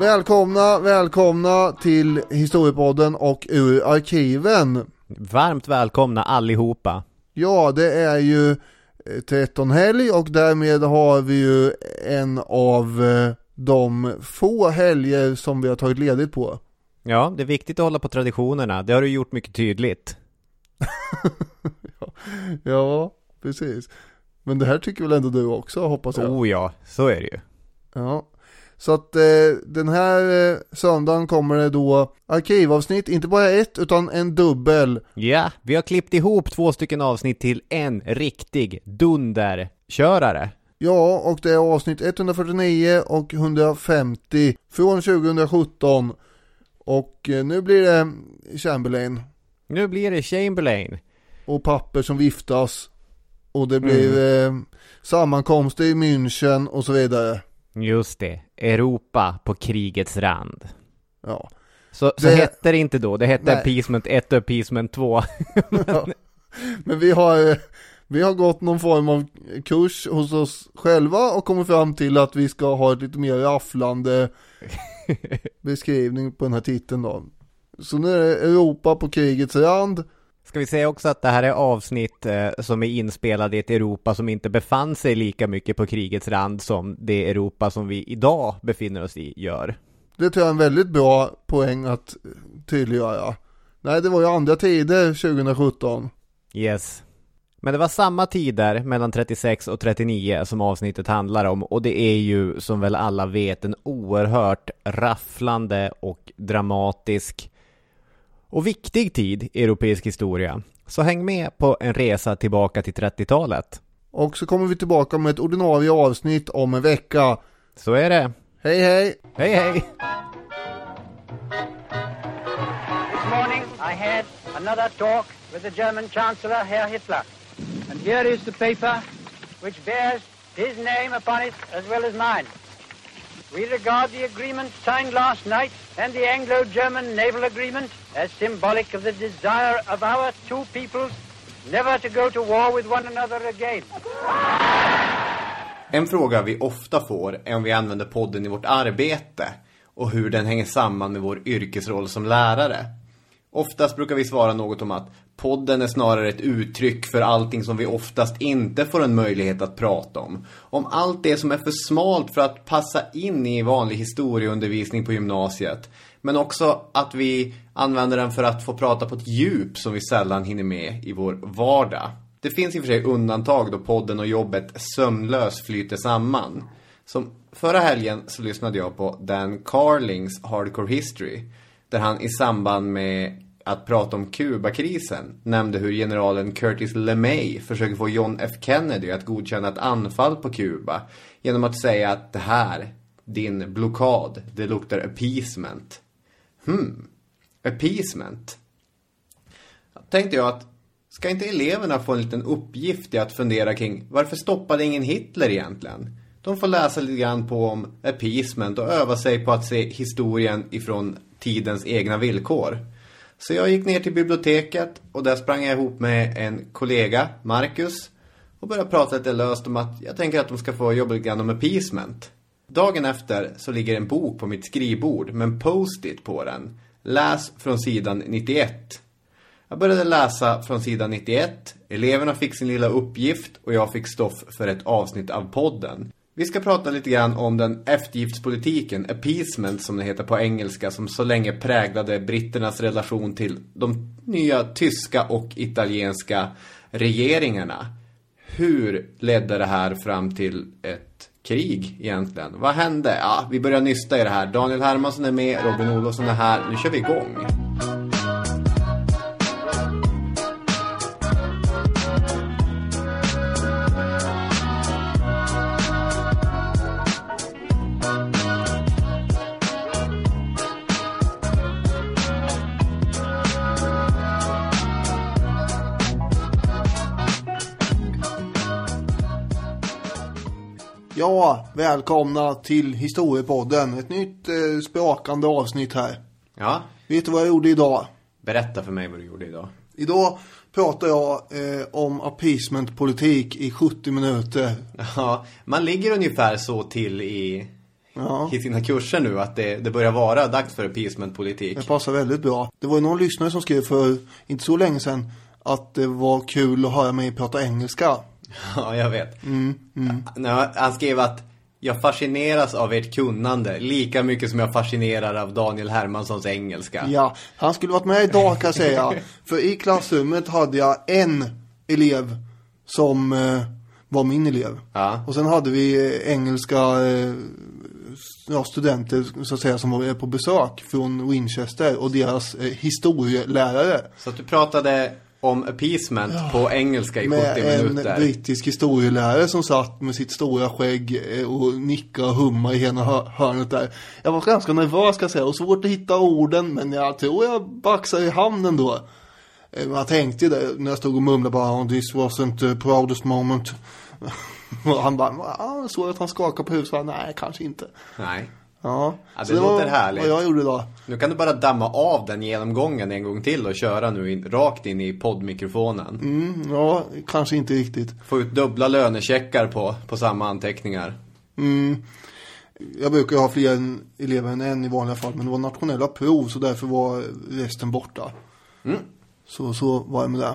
Välkomna, välkomna till Historiepodden och ur arkiven. Varmt välkomna allihopa. Ja, det är ju 13 helg och därmed har vi ju en av eh, de få helger som vi har tagit ledigt på. Ja, det är viktigt att hålla på traditionerna. Det har du gjort mycket tydligt. ja, precis. Men det här tycker väl ändå du också, hoppas jag? Oh ja, så är det ju. Ja. Så att eh, den här eh, söndagen kommer det då arkivavsnitt, inte bara ett utan en dubbel. Ja, vi har klippt ihop två stycken avsnitt till en riktig dunderkörare. Ja, och det är avsnitt 149 och 150 från 2017. Och eh, nu blir det Chamberlain. Nu blir det Chamberlain. Och papper som viftas. Och det blir mm. eh, sammankomster i München och så vidare. Just det, Europa på krigets rand. Ja. Så, så hette det inte då, det hette Nej. Appeasement 1 och Appeasement 2. Men... Ja. Men vi har, vi har gått någon form av kurs hos oss själva och kommit fram till att vi ska ha ett lite mer rafflande beskrivning på den här titeln då. Så nu är det Europa på krigets rand. Ska vi säga också att det här är avsnitt eh, som är inspelade i ett Europa som inte befann sig lika mycket på krigets rand som det Europa som vi idag befinner oss i gör. Det tror jag är en väldigt bra poäng att tydliggöra. Nej, det var ju andra tider 2017. Yes. Men det var samma tider mellan 36 och 39 som avsnittet handlar om och det är ju som väl alla vet en oerhört rafflande och dramatisk och viktig tid i europeisk historia. Så häng med på en resa tillbaka till 30-talet. Och så kommer vi tillbaka med ett ordinarie avsnitt om en vecka. Så är det. Hej hej! Hej hej! This morning I had another talk with the German Chancellor Herr Hitler. And here is the paper which bears his name upon it as well as mine. We regard the agreement signed last night and the Anglo-German naval agreement as symbolic of the desire of our two peoples never to go to war with one another again. En fråga vi ofta får är om vi använder podden i vårt arbete och hur den hänger samman med vår yrkesroll som lärare. Oftast brukar vi svara något om att podden är snarare ett uttryck för allting som vi oftast inte får en möjlighet att prata om. Om allt det som är för smalt för att passa in i vanlig historieundervisning på gymnasiet. Men också att vi använder den för att få prata på ett djup som vi sällan hinner med i vår vardag. Det finns i och för sig undantag då podden och jobbet sömlöst flyter samman. Som förra helgen så lyssnade jag på Dan Carlings Hardcore History. Där han i samband med att prata om Kubakrisen nämnde hur generalen Curtis LeMay försöker få John F Kennedy att godkänna ett anfall på Kuba genom att säga att det här, din blockad, det luktar appeasement. Hmm, appeasement. Tänkte jag att ska inte eleverna få en liten uppgift i att fundera kring varför stoppade ingen Hitler egentligen? De får läsa lite grann på om appeasement och öva sig på att se historien ifrån tidens egna villkor. Så jag gick ner till biblioteket och där sprang jag ihop med en kollega, Marcus, och började prata lite löst om att jag tänker att de ska få jobba lite grann med appeasement. Dagen efter så ligger en bok på mitt skrivbord med en post-it på den. Läs från sidan 91. Jag började läsa från sidan 91. Eleverna fick sin lilla uppgift och jag fick stoff för ett avsnitt av podden. Vi ska prata lite grann om den eftergiftspolitiken, appeasement som det heter på engelska, som så länge präglade britternas relation till de nya tyska och italienska regeringarna. Hur ledde det här fram till ett krig egentligen? Vad hände? Ja, vi börjar nysta i det här. Daniel Hermansson är med, Robin Olofsson är här. Nu kör vi igång. Ja, välkomna till Historiepodden. Ett nytt eh, sprakande avsnitt här. Ja. Vet du vad jag gjorde idag? Berätta för mig vad du gjorde idag. Idag pratar jag eh, om appeasement-politik i 70 minuter. Ja, man ligger ungefär så till i, Ja. i sina kurser nu att det, det börjar vara dags för appeasement-politik. Det passar väldigt bra. Det var ju någon lyssnare som skrev för inte så länge sedan att det var kul att höra mig prata engelska. Ja, jag vet. Ja, han skrev att jag fascineras av ert kunnande lika mycket som jag fascinerar av Daniel Hermanssons engelska. Ja, han skulle varit med idag kan jag säga. För i klassrummet hade jag en elev som eh, var min elev. Ja. Och sen hade vi eh, engelska eh, ja, studenter så att säga som var på besök från Winchester och deras eh, historielärare. Så att du pratade om appeasement på engelska i 70 Med en minuter. brittisk historielärare som satt med sitt stora skägg eh, och nickade och hummade i ena hör- hörnet där. Jag var ganska nervös ska jag säga och svårt att hitta orden men jag tror jag baxade i hamnen då. Eh, jag tänkte det när jag stod och mumlade bara oh, this wasn't the proudest moment. och han bara, ja, jag såg att han skakade på huvudet. Nej, kanske inte. Nej. Ja, Ja, så det låter var härligt. vad jag gjorde då. Nu kan du bara damma av den genomgången en gång till och köra nu in, rakt in i poddmikrofonen. Mm, ja, kanske inte riktigt. Få ut dubbla lönecheckar på, på samma anteckningar. Mm. Jag brukar ha fler elever än en i vanliga fall, men det var nationella prov så därför var resten borta. Så, så var jag med det.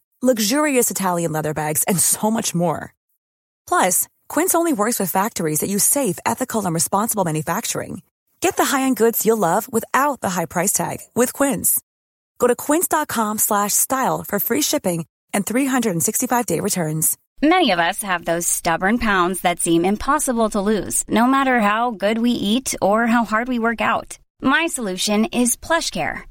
luxurious Italian leather bags, and so much more. Plus, Quince only works with factories that use safe, ethical, and responsible manufacturing. Get the high-end goods you'll love without the high price tag with Quince. Go to quince.com slash style for free shipping and 365-day returns. Many of us have those stubborn pounds that seem impossible to lose, no matter how good we eat or how hard we work out. My solution is PlushCare.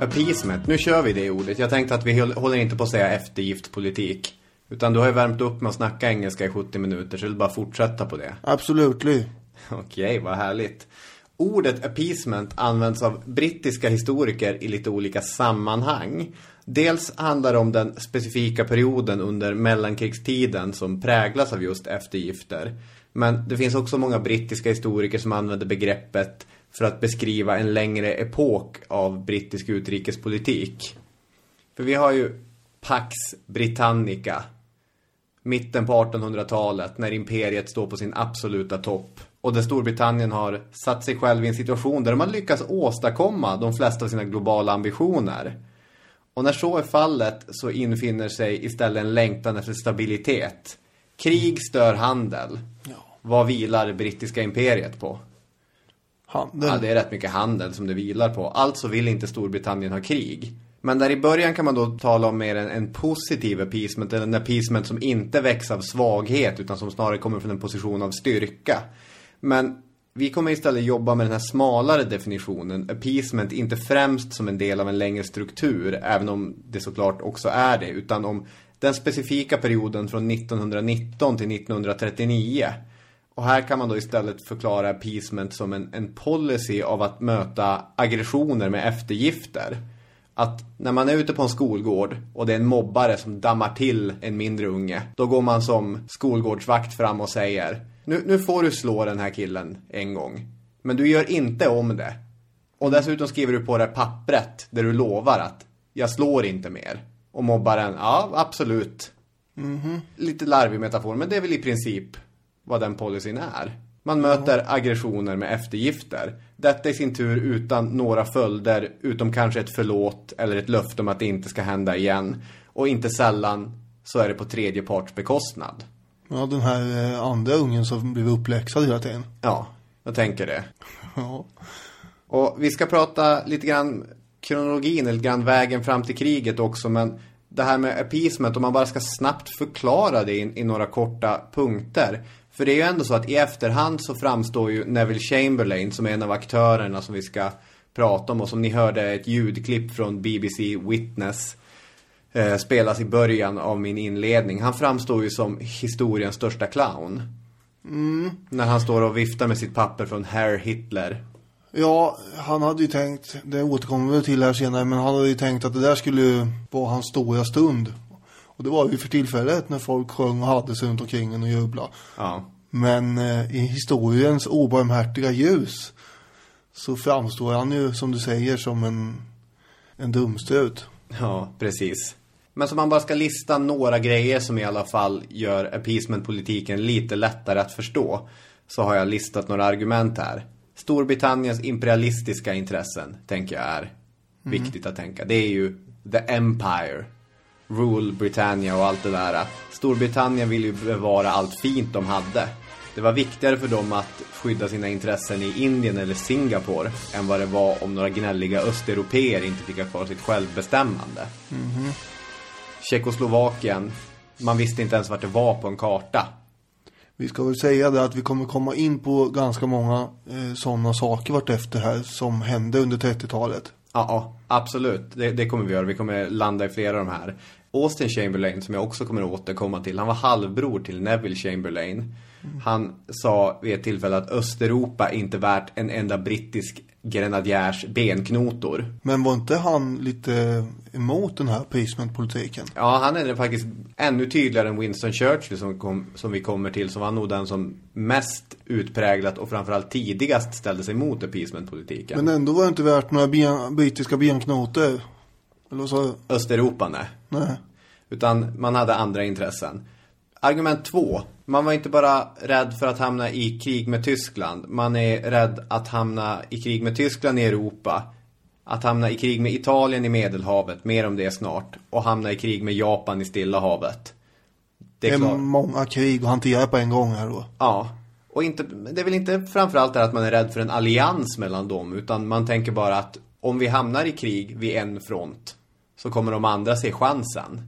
Appeasement. Nu kör vi det ordet. Jag tänkte att vi håller inte på att säga eftergiftpolitik. Utan du har ju värmt upp med att snacka engelska i 70 minuter så vill bara fortsätta på det. Absolutely. Okej, vad härligt. Ordet appeasement används av brittiska historiker i lite olika sammanhang. Dels handlar det om den specifika perioden under mellankrigstiden som präglas av just eftergifter. Men det finns också många brittiska historiker som använder begreppet för att beskriva en längre epok av brittisk utrikespolitik. För vi har ju Pax Britannica, mitten på 1800-talet när imperiet står på sin absoluta topp. Och där Storbritannien har satt sig själv i en situation där de har lyckats åstadkomma de flesta av sina globala ambitioner. Och när så är fallet så infinner sig istället en längtan efter stabilitet. Krig stör handel. Vad vilar det brittiska imperiet på? Handel. Ja, det är rätt mycket handel som det vilar på. Alltså vill inte Storbritannien ha krig. Men där i början kan man då tala om mer en, en positiv appeasement, eller en appeasement som inte väcks av svaghet utan som snarare kommer från en position av styrka. Men vi kommer istället jobba med den här smalare definitionen, appeasement inte främst som en del av en längre struktur, även om det såklart också är det, utan om den specifika perioden från 1919 till 1939. Och här kan man då istället förklara appeasement som en, en policy av att möta aggressioner med eftergifter. Att när man är ute på en skolgård och det är en mobbare som dammar till en mindre unge, då går man som skolgårdsvakt fram och säger nu, nu får du slå den här killen en gång, men du gör inte om det. Och dessutom skriver du på det här pappret där du lovar att jag slår inte mer. Och mobbaren, ja absolut. Lite larvig metafor, men det är väl i princip vad den policyn är. Man möter aggressioner med eftergifter. Detta i sin tur utan några följder, utom kanske ett förlåt eller ett löfte om att det inte ska hända igen. Och inte sällan så är det på tredje parts bekostnad. Ja, den här eh, andra ungen som blev uppläxad hela tiden. Ja, jag tänker det. Ja. Och vi ska prata lite grann kronologin, lite grann vägen fram till kriget också, men det här med appeasement, om man bara ska snabbt förklara det i, i några korta punkter. För det är ju ändå så att i efterhand så framstår ju Neville Chamberlain som en av aktörerna som vi ska prata om och som ni hörde ett ljudklipp från BBC Witness eh, spelas i början av min inledning. Han framstår ju som historiens största clown. När han står och viftar med sitt papper från Herr Hitler. Ja, han hade ju tänkt, det återkommer vi till här senare, men han hade ju tänkt att det där skulle vara hans stora stund. Och det var ju för tillfället när folk sjöng och hade sig runt omkring en och jubla. Ja. Men eh, i historiens obarmhärtiga ljus så framstår han ju, som du säger, som en, en dumstrut. Ja, precis. Men som man bara ska lista några grejer som i alla fall gör appeasement-politiken lite lättare att förstå. Så har jag listat några argument här. Storbritanniens imperialistiska intressen, tänker jag är viktigt att tänka. Det är ju the empire. Rule Britannia och allt det där. Storbritannien vill ju bevara allt fint de hade. Det var viktigare för dem att skydda sina intressen i Indien eller Singapore än vad det var om några gnälliga östeuropeer inte fick ha kvar sitt självbestämmande. Tjeckoslovakien, man visste inte ens vart det var på en karta. Vi ska väl säga det att vi kommer komma in på ganska många eh, sådana saker vartefter här som hände under 30-talet. Ja, ja absolut. Det, det kommer vi göra. Vi kommer landa i flera av de här. Austin Chamberlain, som jag också kommer att återkomma till, han var halvbror till Neville Chamberlain. Han sa vid ett tillfälle att Östeuropa inte värt en enda brittisk grenadjärs benknotor. Men var inte han lite emot den här appeasement-politiken? Ja, han är faktiskt ännu tydligare än Winston Churchill som, kom, som vi kommer till. Som var nog den som mest utpräglat och framförallt tidigast ställde sig mot appeasement-politiken. Men ändå var det inte värt några ben, brittiska benknotor. Eller du? Östeuropa, nej. Nej. Utan man hade andra intressen. Argument två. Man var inte bara rädd för att hamna i krig med Tyskland. Man är rädd att hamna i krig med Tyskland i Europa. Att hamna i krig med Italien i Medelhavet, mer om det snart. Och hamna i krig med Japan i Stilla havet. Det Det är är klart. många krig att hantera på en gång här då. Ja. Och inte, det är väl inte framförallt det att man är rädd för en allians mellan dem. Utan man tänker bara att om vi hamnar i krig vid en front. Så kommer de andra se chansen.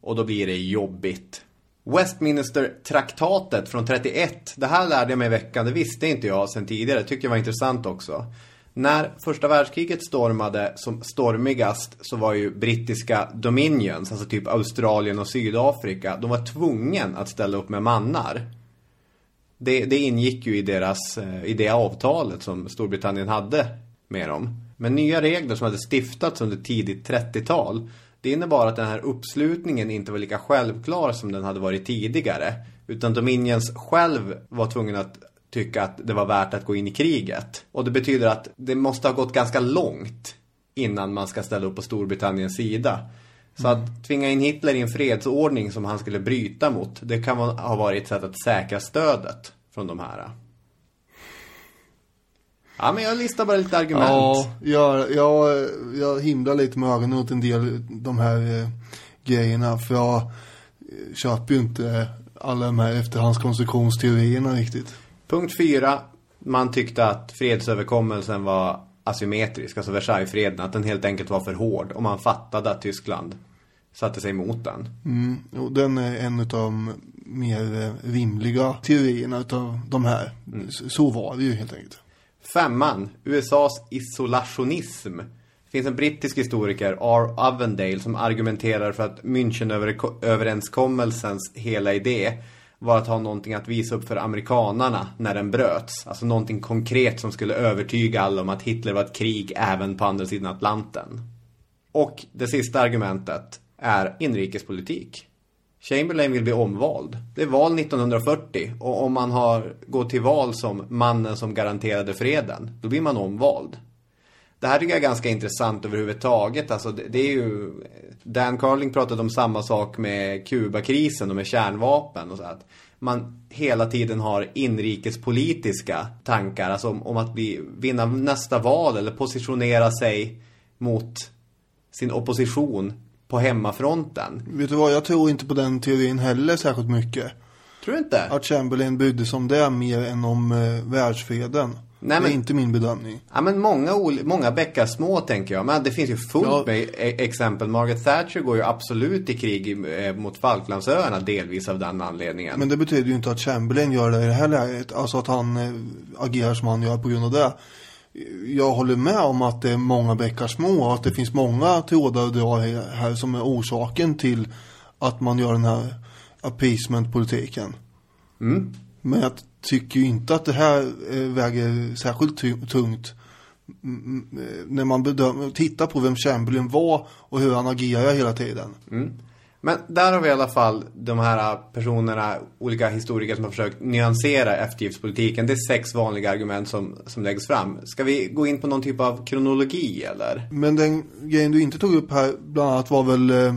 Och då blir det jobbigt. Westminster-traktatet från 31. Det här lärde jag mig i veckan. Det visste inte jag sen tidigare. Det tycker jag var intressant också. När första världskriget stormade som stormigast så var ju brittiska dominions, alltså typ Australien och Sydafrika, de var tvungen att ställa upp med mannar. Det, det ingick ju i deras, eh, i det avtalet som Storbritannien hade med dem. Men nya regler som hade stiftats under tidigt 30-tal, det innebar att den här uppslutningen inte var lika självklar som den hade varit tidigare. Utan Dominions själv var tvungen att tycka att det var värt att gå in i kriget. Och det betyder att det måste ha gått ganska långt innan man ska ställa upp på Storbritanniens sida. Så att tvinga in Hitler i en fredsordning som han skulle bryta mot, det kan ha varit ett sätt att säkra stödet från de här. Ja, men jag listar bara lite argument. Ja, jag, jag, jag himlar lite med ögonen åt en del de här eh, grejerna. För jag eh, köper ju inte alla de här efterhandskonstruktionsteorierna riktigt. Punkt fyra. Man tyckte att fredsöverkommelsen var asymmetrisk, alltså Versaillesfreden, att den helt enkelt var för hård. Och man fattade att Tyskland satte sig emot den. Mm, och den är en av de mer eh, rimliga teorierna utav de här. S- Så var det ju helt enkelt. Femman, USAs isolationism. Det finns en brittisk historiker, R. Avendale, som argumenterar för att Münchenöverenskommelsens hela idé var att ha någonting att visa upp för amerikanarna när den bröts. Alltså någonting konkret som skulle övertyga alla om att Hitler var ett krig även på andra sidan Atlanten. Och det sista argumentet är inrikespolitik. Chamberlain vill bli omvald. Det är val 1940 och om man har gått till val som mannen som garanterade freden, då blir man omvald. Det här tycker jag är ganska intressant överhuvudtaget. Alltså det, det är ju... Dan Carling pratade om samma sak med Kubakrisen och med kärnvapen och så att man hela tiden har inrikespolitiska tankar, alltså om, om att bli, vinna nästa val eller positionera sig mot sin opposition på hemmafronten. Vet du vad, jag tror inte på den teorin heller särskilt mycket. Tror du inte? Att Chamberlain brydde sig om det mer än om eh, världsfreden. Nej, Det men- är inte min bedömning. Ja men många, många bäckar små tänker jag. Men det finns ju fullt Ja. med e- exempel. Margaret Thatcher går ju absolut i krig eh, mot Falklandsöarna delvis av den anledningen. Men det betyder ju inte att Chamberlain gör det i det här läget. Alltså att han eh, agerar som han gör på grund av det. Jag håller med om att det är många bäckar små och att det finns många trådar att dra här som är orsaken till att man gör den här appeasement-politiken. Mm. Men jag tycker ju inte att det här eh, väger särskilt tungt. Mm, mm, När man bedömer, tittar på vem Chamberlain var och hur han agerar hela tiden. Men där har vi i alla fall de här personerna, olika historiker som har försökt nyansera eftergiftspolitiken. Det är sex vanliga argument som, som läggs fram. Ska vi gå in på någon typ av kronologi eller? Men den grejen du inte tog upp här bland annat var väl eh,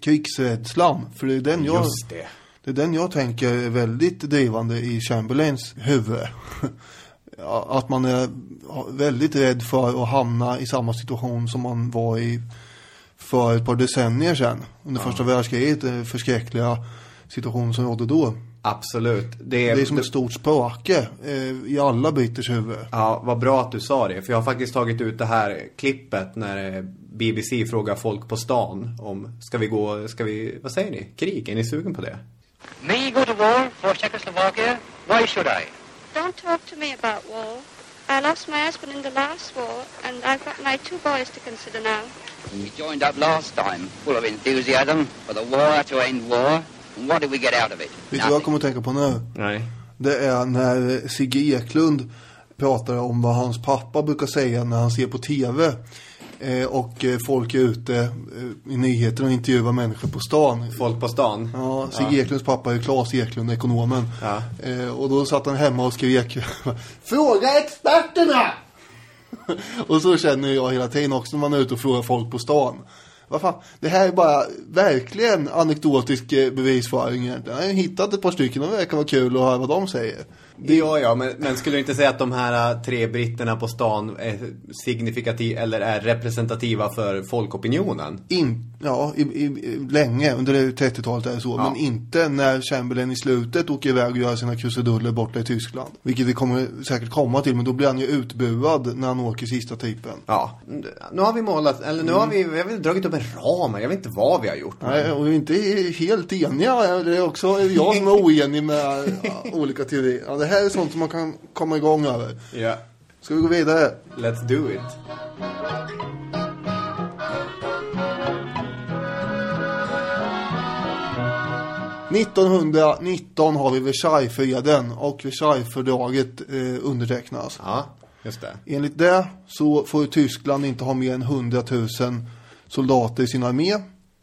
krigsrädslan. För det är den jag, Just det. det är den jag tänker är väldigt drivande i Chamberlains huvud. Att man är väldigt rädd för att hamna i samma situation som man var i för ett par decennier sedan. Under första världskriget, den förskräckliga situation som rådde då. Absolut. Det är, Det är som ett stort spöke eh, i alla britters huvud. Ja, vad bra att du sa det. För jag har faktiskt tagit ut det här klippet när eh, BBC frågar folk på stan om, ska vi gå, ska vi, vad säger ni? Krig? Är ni sugen på det? Me go to war for Czechoslovakia? Why should I? Don't talk to me about war. I lost my husband in the last war, and I've got my two boys to consider now. We joined up last time, full of enthusiasm for the war to end war. And what did we get out of it? Vet du vad jag kommer att tänka på nu? Nej. Det är när Sigge Eklund pratar om vad hans pappa brukar säga när han ser på tv. Eh, och eh, folk är ute eh, i nyheterna och intervjuar människor på stan. Folk på stan? Ja, Sigge Eklunds pappa är Claes Eklund, ekonomen. Ja. Eh, och då satt han hemma och skrek Fråga experterna! och så känner jag hela tiden också när man är ute och frågar folk på stan. Vad fan, det här är bara verkligen anekdotisk eh, bevisföring egentligen. Jag har hittat ett par stycken och det verkar vara kul att höra vad de säger. Ja, ja, men, men skulle du inte säga att de här äh, tre britterna på stan är signifikativa eller är representativa för folkopinionen? In, ja, i, i, länge under det 30-talet är det så. Ja. Men inte när Chamberlain i slutet åker iväg och gör sina krusiduller borta i Tyskland. Vilket vi kommer säkert komma till. Men då blir han ju utbuad när han åker sista typen. Ja, nu har vi målat, eller nu har vi, vi har dragit upp en ram. Jag vet inte vad vi har gjort. men- Nej, och vi är inte helt eniga. Det är också jag som är oenig med ja, olika teorier. Ja, det här är sånt som man kan komma igång över. Ja, Ska vi gå vidare? let's do it. Eh, 1919 har vi Versaillesfreden och Versaillesfördraget eh, undertecknas. Ja, just det. Enligt det så får Tyskland inte ha mer än 100 000 soldater i sin armé.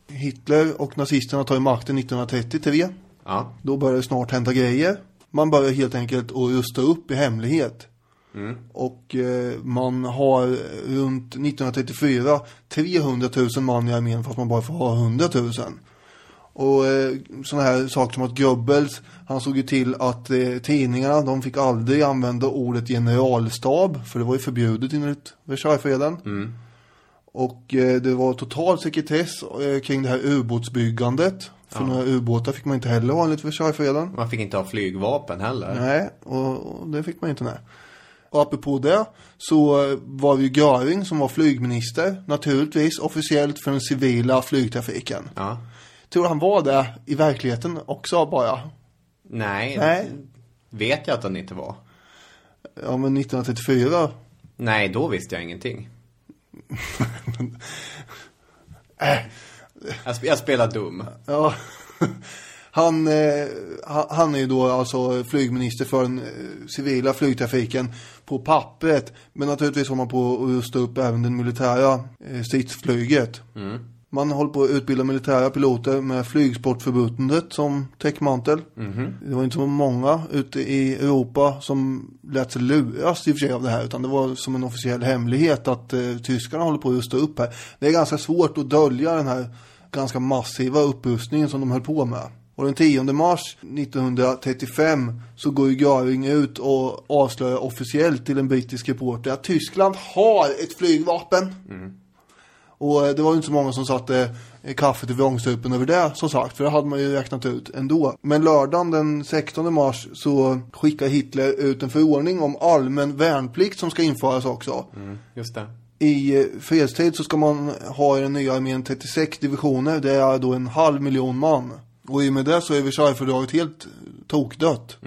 Hitler och nazisterna tar ju makten 1933. Ja, Då börjar det snart hända grejer. Man börjar helt enkelt att rusta upp i hemlighet. Och eh, man har runt 1934 300 000 man i armén fast man bara får ha 100 000. Och eh, sådana här saker som att Goebbels, han såg ju till att eh, tidningarna, de fick aldrig använda ordet generalstab, för det var ju förbjudet enligt Versaillesfreden. Och eh, det var total sekretess eh, kring det här ubåtsbyggandet. För några ubåtar fick man inte heller ha enligt Versaillesfreden. man fick inte ha flygvapen heller. Nej, och, och det fick man inte nej. Och apropå det så var det ju Göring som var flygminister, naturligtvis officiellt för den civila flygtrafiken. Ja. Tror du han var det i verkligheten också bara? Nej, Nej. vet jag att han inte var. Ja men 1934. Nej, då visste jag ingenting. Jag, sp- jag spelar dum. Ja. Han, eh, ha- han är ju då alltså flygminister för den eh, civila flygtrafiken på pappret. Men naturligtvis håller man på att rusta upp även den militära eh, stridsflyget. Man håller på att utbilda militära piloter med flygsportförbundet som täckmantel. Det var inte så många ute i Europa som lät sig luras i och för sig av det här. Utan det var som en officiell hemlighet att eh, tyskarna håller på att rusta upp här. Det är ganska svårt att dölja den här ganska massiva upprustningen som de höll på med. Och den 10 mars 1935 så går ju Göring ut och avslöjar officiellt till en brittisk reporter att Tyskland har ett flygvapen. Och eh, det var ju inte så många som satte eh, kaffet i vrångstrupen över det som sagt. För det hade man ju räknat ut ändå. Men lördagen den 16 mars så skickar Hitler ut en förordning om allmän värnplikt som ska införas också. Just det. I eh, fredstid så ska man ha i den nya armén 36 divisioner. Det är då en halv miljon man. Och i och med det så är Versaillesfördraget helt tokdött.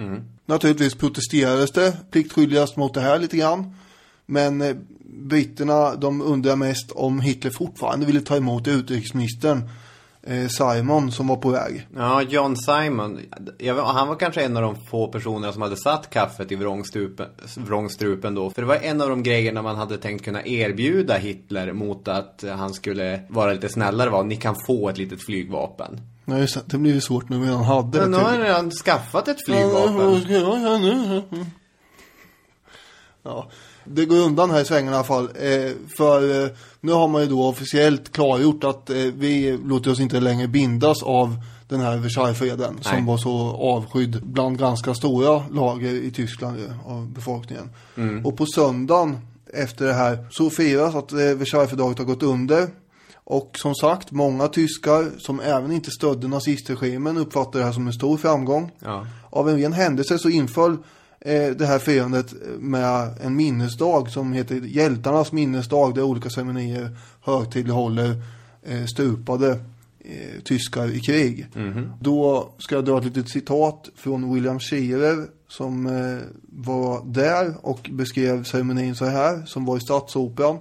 Naturligtvis protesterades det pliktskyldigast mot det här lite grann. Men eh, britterna de undrar mest om Hitler fortfarande ville ta emot utrikesministern eh, Simon som var på väg. Ja, John Simon. Han var kanske en av de få personerna som hade satt kaffet i vrångstrupen, vrångstrupen då. För det var en av de grejerna man hade tänkt kunna erbjuda Hitler mot att han skulle vara lite snällare var. Ni kan få ett litet flygvapen. Ja, just det. det blir ju svårt nu när han hade Men nu det. har han redan skaffat ett Ja, flygvapen. vad ska jag göra nu? Ja, det går undan här i svängen i alla fall. Eh, för eh, nu har man ju då officiellt klargjort att eh, vi låter oss inte längre bindas av den här Versaillesfreden som var så avskydd bland ganska stora lager i Tyskland ju, av befolkningen. Och på söndagen efter det här så firas att eh, Versaillesfördraget har gått under. Och som sagt, många tyskar som även inte stödde nazistregimen uppfattar det här som en stor framgång. Ja. Av en ren händelse så inföll eh, det här firandet med en minnesdag som heter Hjältarnas minnesdag där olika ceremonier högtidlighåller eh, stupade eh, tyskar i krig. Då ska jag dra ett litet citat från William Scherer som eh, var där och beskrev ceremonin så här, som var i Stadsoperan.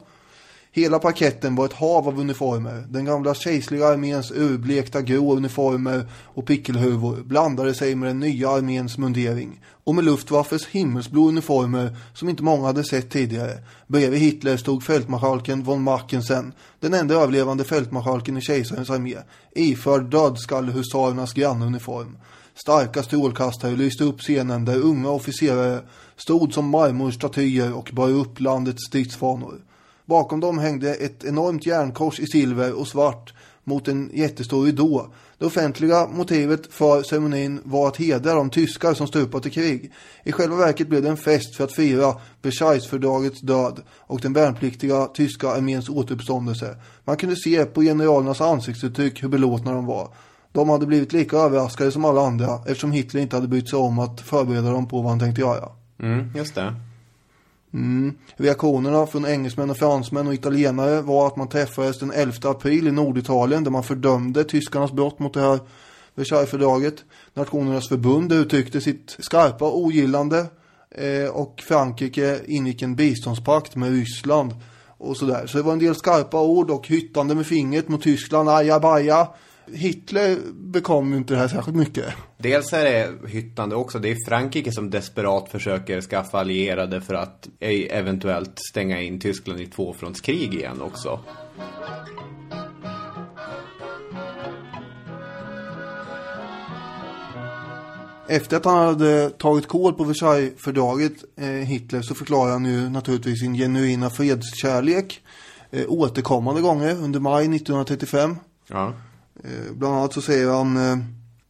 Hela parketten var ett hav av uniformer. Den gamla kejserliga arméns urblekta grå uniformer och pickelhuvor blandade sig med den nya arméns mundering. Och med Luftwaffes himmelsblå uniformer som inte många hade sett tidigare. Bredvid Hitler stod fältmarskalken von Mackensen, den enda överlevande fältmarskalken i kejsarens armé, iförd dödskallehusarernas grannuniform. Starka strålkastare lyste upp scenen där unga officerare stod som marmorstatyer och bar upp landets stridsfanor. Bakom dem hängde ett enormt järnkors i silver och svart mot en jättestor ridå. Det offentliga motivet för ceremonin var att hedra de tyskar som stupat i krig. I själva verket blev det en fest för att fira Versaillesfördragets död och den värnpliktiga tyska arméns återuppståndelse. Man kunde se på generalernas ansiktsuttryck hur belåtna de var. De hade blivit lika överraskade som alla andra eftersom Hitler inte hade brytt sig om att förbereda dem på vad han tänkte göra. Mm, just det. Mm. Reaktionerna från engelsmän och fransmän och italienare var att man träffades den 11 april i Norditalien där man fördömde tyskarnas brott mot det här Versaillesfördraget. Nationernas förbund uttryckte sitt skarpa ogillande eh, och Frankrike ingick en biståndspakt med Ryssland och sådär. Så det var en del skarpa ord och hyttande med fingret mot Tyskland, ajabaja. Hitler bekom inte det här särskilt mycket. Dels är det hyttande också. Det är Frankrike som desperat försöker skaffa allierade för att eventuellt stänga in Tyskland i tvåfrontskrig igen också. Efter att han hade tagit kål på Versaillesfördraget, eh, Hitler, så förklarade han ju naturligtvis sin genuina fredskärlek eh, återkommande gånger under maj 1935. Ja. Eh, bland annat så säger han eh,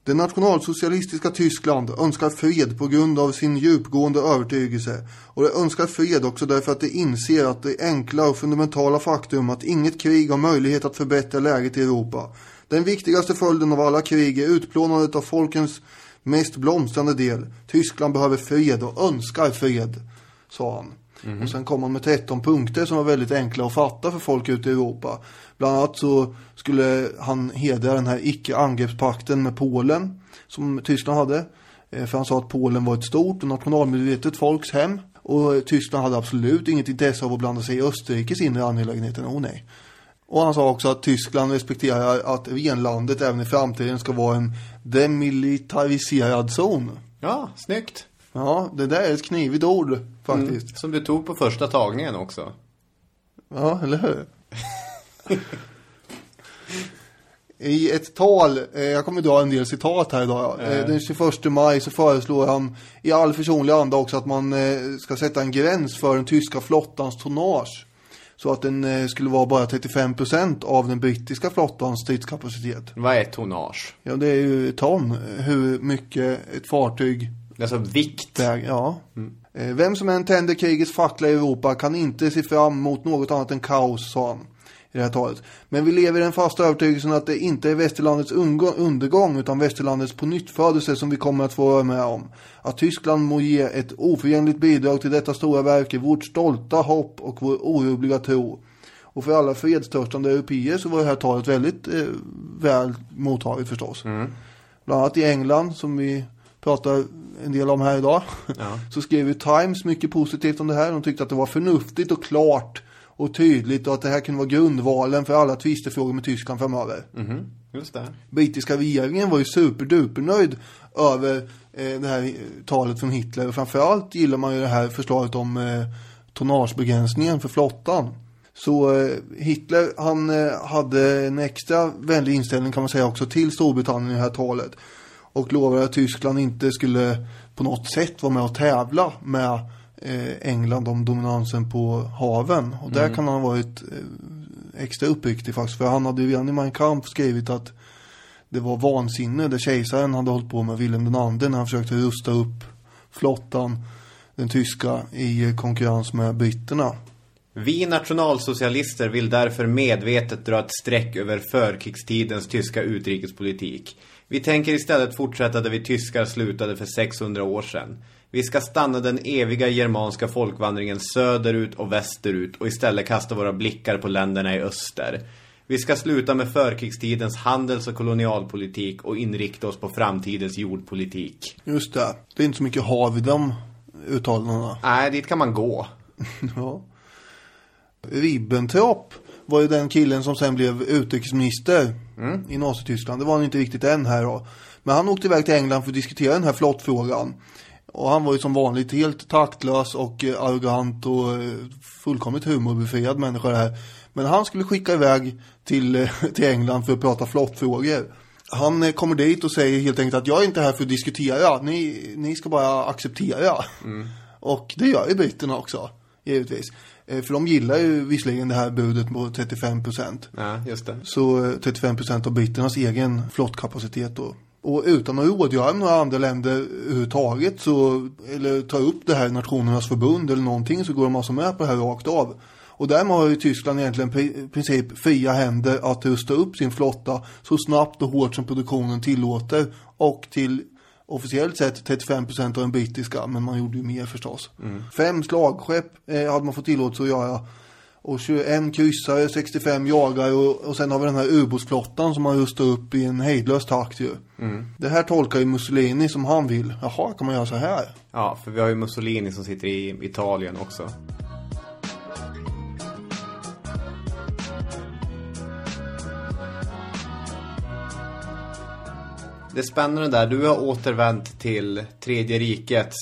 Det nationalsocialistiska Tyskland önskar fred på grund av sin djupgående övertygelse. Och det önskar fred också därför att det inser att det enkla och fundamentala faktum att inget krig har möjlighet att förbättra läget i Europa. Den viktigaste följden av alla krig är utplånandet av folkens mest blomstrande del. Tyskland behöver fred och önskar fred, sa han. Och sen kom han med 13 punkter som var väldigt enkla att fatta för folk ute i Europa. Bland annat så skulle han hedra den här icke-angreppspakten med Polen som Tyskland hade. Eh, För han sa att Polen var ett stort och nationalmedvetet folks hem. Och Tyskland hade absolut inget intresse av att blanda sig i Österrikes inre angelägenheter. Oh nej. Och han sa också att Tyskland respekterar att renlandet även i framtiden ska vara en demilitariserad zon. Ja, snyggt. Ja, det där är ett knivigt ord faktiskt. Som du tog på första tagningen också. Ja, eller hur? I ett tal, eh, jag kommer dra en del citat här idag. Eh, den 21 maj så föreslår han i all försonlig anda också att man eh, ska sätta en gräns för den tyska flottans tonnage. Så att den eh, skulle vara bara 35% av den brittiska flottans stridskapacitet. Vad är tonnage? Ja, det är ju ton, hur mycket ett fartyg Alltså vikt. väger. Ja. Eh, Vem som än tänder krigets fackla i Europa kan inte se fram emot något annat än kaos, sa han i det här talet. Men vi lever i den fasta övertygelsen att det inte är västerlandets undergång utan västerlandets pånyttfödelse som vi kommer att få vara med om. Att Tyskland må ge ett oförgängligt bidrag till detta stora verk är vårt stolta hopp och vår orubbliga tro. Och för alla fredstörstande europeer så var det här talet väldigt eh, väl mottaget förstås. Bland annat i England som vi pratar en del om här idag. Så skrev ju Times mycket positivt om det här. De tyckte att det var förnuftigt och klart och tydligt och att det här kunde vara grundvalen för alla tvistefrågor med Tyskland framöver. Just det. Brittiska regeringen var ju superdupernöjd över eh, det här eh, talet från Hitler och framförallt gillar man ju det här förslaget om eh, tonnagebegränsningen för flottan. Så eh, Hitler han eh, hade en extra vänlig inställning kan man säga också till Storbritannien i det här talet. Och lovade att Tyskland inte skulle på något sätt vara med och tävla med eh, England om dominansen på haven. Och där kan han ha varit eh, extra uppriktig faktiskt. För han hade ju redan i Mein Kampf skrivit att det var vansinne det kejsaren hade hållit på med Wilhelm II när han försökte rusta upp flottan, den tyska, i konkurrens med britterna. Vi nationalsocialister vill därför medvetet dra ett streck över förkrigstidens tyska utrikespolitik. Vi tänker istället fortsätta där vi tyskar slutade för 600 år sedan. Vi ska stanna den eviga germanska folkvandringen söderut och västerut och istället kasta våra blickar på länderna i öster. Vi ska sluta med förkrigstidens handels- och kolonialpolitik och inrikta oss på framtidens jordpolitik. Just det, det är inte så mycket hav i de uttalandena. Nej, dit kan man gå. Ja. Ribbentrop var ju den killen som sen blev utrikesminister i Nazityskland. Det var han inte riktigt än här då. Men han åkte iväg till England för att diskutera den här flottfrågan. Och han var ju som vanligt helt taktlös och eh, arrogant och eh, fullkomligt humorbefriad människa det här. Men han skulle skicka iväg till, eh, till England för att prata flottfrågor. Han kommer dit och säger helt enkelt att jag är inte här för att diskutera. Ni, ni ska bara acceptera. Och det gör ju britterna också, givetvis. Eh, För de gillar ju visserligen det här budet på 35 procent. Ja, just det. Så eh, 35 procent av britternas egen flottkapacitet då. Och utan att rådgöra med några andra länder överhuvudtaget så, eller ta upp det här Nationernas förbund eller någonting så går de alltså med på det här rakt av. Och därmed har ju Tyskland egentligen i princip fria händer att rusta upp sin flotta så snabbt och hårt som produktionen tillåter och till officiellt sett 35% av den brittiska, men man gjorde ju mer förstås. Fem slagskepp eh, hade man fått tillåtelse att göra. Och 21 kryssare, 65 jagare och, och sen har vi den här ubåtsflottan som man rustar upp i en hejdlös takt ju. Det här tolkar ju Mussolini som han vill. Jaha, kan man göra så här? Ja, för vi har ju Mussolini som sitter i Italien också. Det är spännande där. Du har återvänt till Tredje rikets,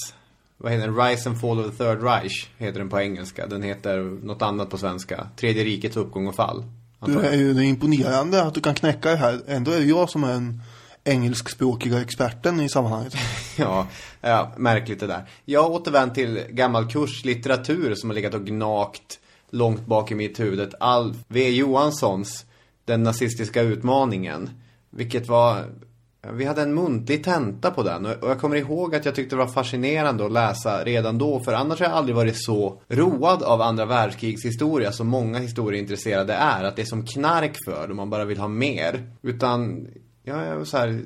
vad heter den? Rise and Fall of the Third Reich heter den på engelska. Den heter något annat på svenska. Tredje rikets uppgång och fall. Du är ju det är imponerande att du kan knäcka det här. Ändå är det jag som är den engelskspråkiga experten i sammanhanget. Ja, ja, märkligt det där. Jag har återvänt till gammal kurslitteratur som har legat och gnagt långt bak i mitt huvud. Alf V. Johanssons Den nazistiska utmaningen. Vilket var... Vi hade en muntlig tenta på den och och jag kommer ihåg att jag tyckte det var fascinerande att läsa redan då för annars har jag aldrig varit så road av andra världskrigs historia som många historieintresserade är. Att det är som knark för dem, man bara vill ha mer. Utan, ja, jag, så här,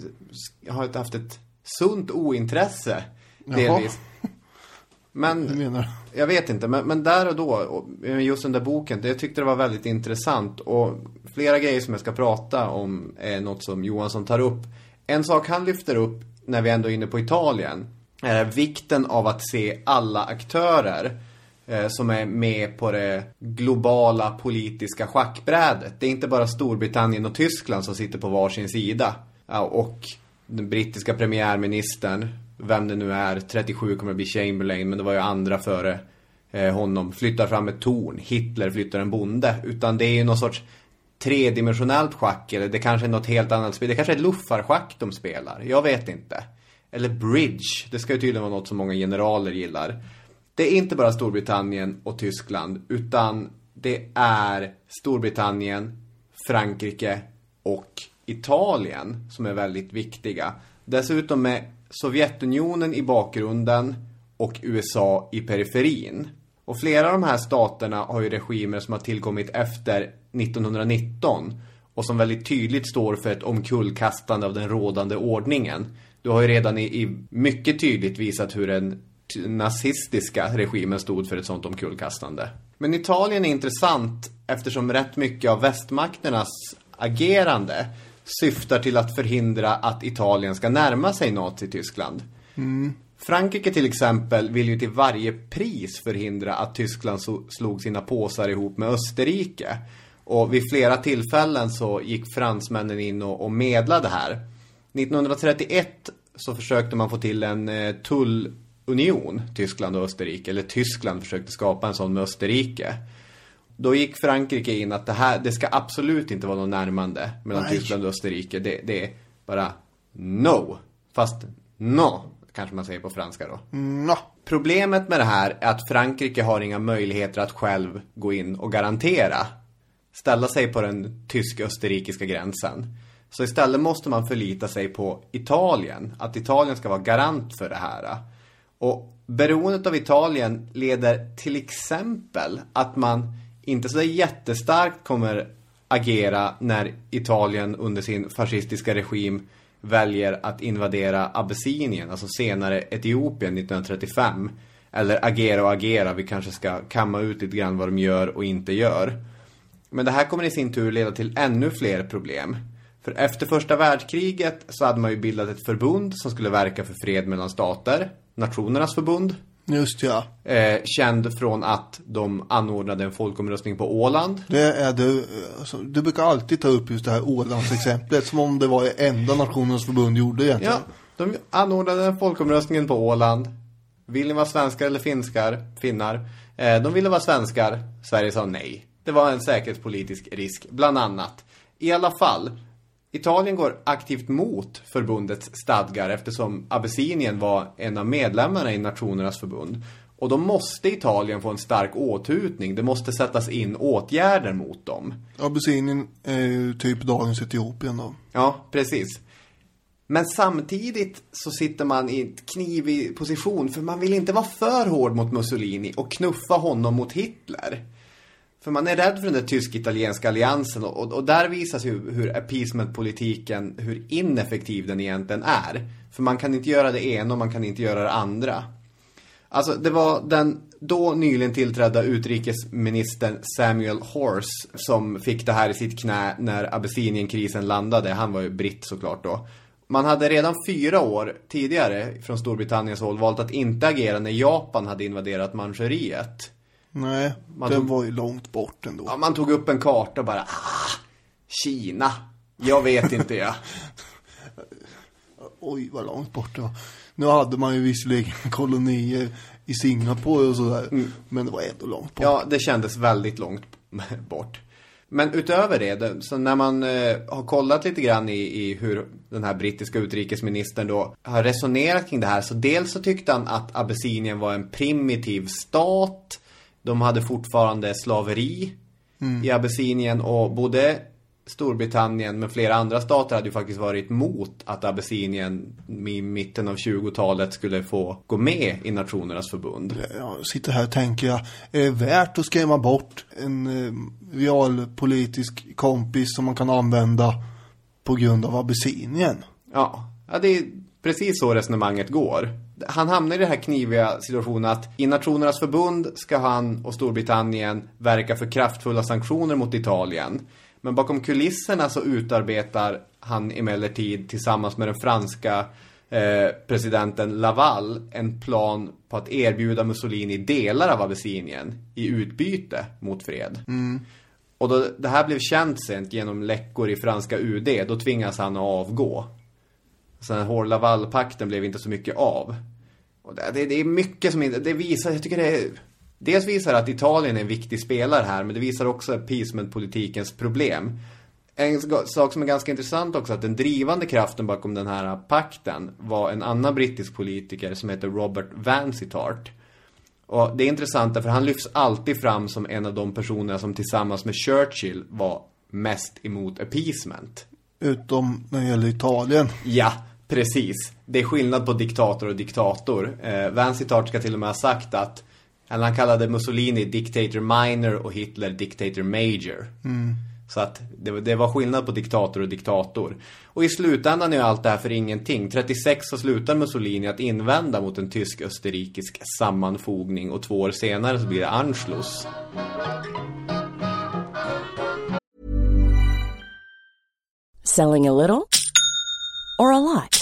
jag har haft ett sunt ointresse delvis. Men, Hur menar du? jag vet inte, men, men där och då, och just den där boken, det, jag tyckte det var väldigt intressant. Och flera grejer som jag ska prata om är något som Johansson tar upp. En sak han lyfter upp, när vi ändå är inne på Italien, är vikten av att se alla aktörer eh, som är med på det globala politiska schackbrädet. Det är inte bara Storbritannien och Tyskland som sitter på varsin sida. Och den brittiska premiärministern, vem det nu är, 37 kommer att bli Chamberlain, men det var ju andra före eh, honom, flyttar fram ett torn. Hitler flyttar en bonde. Utan det är ju någon sorts tredimensionellt schack eller det kanske är något helt annat spel. Det kanske är luffarschack de spelar. Jag vet inte. Eller bridge. Det ska ju tydligen vara något som många generaler gillar. Det är inte bara Storbritannien och Tyskland utan det är Storbritannien, Frankrike och Italien som är väldigt viktiga. Dessutom med Sovjetunionen i bakgrunden och USA i periferin. Och flera av de här staterna har ju regimer som har tillkommit efter 1919 och som väldigt tydligt står för ett omkullkastande av den rådande ordningen. Du har ju redan i, i mycket tydligt visat hur den nazistiska regimen stod för ett sånt omkullkastande. Men Italien är intressant eftersom rätt mycket av västmakternas agerande syftar till att förhindra att Italien ska närma sig Nazityskland. Mm. Frankrike till exempel vill ju till varje pris förhindra att Tyskland slog sina påsar ihop med Österrike. Och vid flera tillfällen så gick fransmännen in och, och medlade här. 1931 så försökte man få till en eh, tullunion, Tyskland och Österrike. Eller Tyskland försökte skapa en sån med Österrike. Då gick Frankrike in att det här, det ska absolut inte vara något närmande mellan Nej. Tyskland och Österrike. Det, det är bara no. Fast no, kanske man säger på franska då. No. Problemet med det här är att Frankrike har inga möjligheter att själv gå in och garantera. Ställa sig på den tysk-österrikiska gränsen. Så istället måste man förlita sig på Italien. Att Italien ska vara garant för det här. Och beroendet av Italien leder till exempel att man inte så jättestarkt kommer agera när Italien under sin fascistiska regim väljer att invadera Abessinien, alltså senare Etiopien 1935. Eller agera och agera, vi kanske ska kamma ut lite grann vad de gör och inte gör. Men det här kommer i sin tur leda till ännu fler problem. För efter första världskriget så hade man ju bildat ett förbund som skulle verka för fred mellan stater. Nationernas förbund. Just ja. Eh, känd från att de anordnade en folkomröstning på Åland. Det är det, alltså, du brukar alltid ta upp just det här Ålandsexemplet som om det var det enda Nationernas förbund gjorde egentligen. Ja, de anordnade en folkomröstningen på Åland. Vill ni vara svenskar eller finskar, finnar? Eh, de ville vara svenskar. Sverige sa nej. Det var en säkerhetspolitisk risk, bland annat. I alla fall, Italien går aktivt mot förbundets stadgar eftersom Abessinien var en av medlemmarna i Nationernas förbund. Och då måste Italien få en stark åtutning. Det måste sättas in åtgärder mot dem. Abessinien är ju typ dagens Etiopien då. Ja, precis. Men samtidigt så sitter man i en knivig position för man vill inte vara för hård mot Mussolini och knuffa honom mot Hitler. För man är rädd för den där tysk-italienska alliansen och, och, och, där visas ju hur appeasement-politiken, hur ineffektiv den egentligen är. För man kan inte göra det ena och man kan inte göra det andra. Alltså det var den då nyligen tillträdda utrikesministern Samuel Horse som fick det här i sitt knä när Abessinien-krisen landade. Han var ju britt såklart då. Man hade redan fyra år tidigare från Storbritanniens håll valt att inte agera när Japan hade invaderat Manchuriet. Nej, man den tog, var ju långt bort ändå. Ja, man tog upp en karta och bara, ah, Kina. Jag vet inte jag. Oj, vad långt bort det var. Nu hade man ju visserligen kolonier i Singapore och sådär. Mm. Men det var ändå långt bort. Ja, det kändes väldigt långt bort. Men utöver det, så när man eh, har kollat lite grann i, i, hur den här brittiska utrikesministern då har resonerat kring det här. Så dels så tyckte han att Abessinien var en primitiv stat de hade fortfarande slaveri mm. i Abessinien och både Storbritannien men flera andra stater hade ju faktiskt varit mot att Abessinien i mitten av 20-talet skulle få gå med i Nationernas förbund. Jag sitter här och tänker jag, är det värt att skrämma bort en eh, realpolitisk kompis som man kan använda på grund av Abessinien? Ja, ja det är precis så resonemanget går han hamnar i den här kniviga situationen att i Nationernas förbund ska han och Storbritannien verka för kraftfulla sanktioner mot Italien. Men bakom kulisserna så utarbetar han emellertid tillsammans med den franska eh, presidenten Laval en plan på att erbjuda Mussolini delar av Abessinien i utbyte mot fred. Mm. Och då det här blev känt sent genom läckor i franska UD, då tvingas han att avgå. Så den här Laval-pakten blev inte så mycket av. Och det, det, är mycket som inte, det visar, jag tycker det är Dels visar det att Italien är en viktig spelare här, men det visar också appeasement-politikens problem. En sak som är ganska intressant också, att den drivande kraften bakom den här pakten var en annan brittisk politiker som heter Robert Vansittart. Och det är intressant för han lyfts alltid fram som en av de personer som tillsammans med Churchill var mest emot appeasement. Utom när det gäller Italien. Ja, precis. Det är skillnad på diktator och diktator. Eh, Vansittart ska till och med ha sagt att eller han kallade Mussolini dictator minor och Hitler dictator major. Mm. Så att det, det, var skillnad på diktator och diktator. Och i slutändan är allt det här för ingenting. 36 så slutar Mussolini att invända mot en tysk-österrikisk sammanfogning och två år senare så blir det Anschluss. Selling a little or a lot?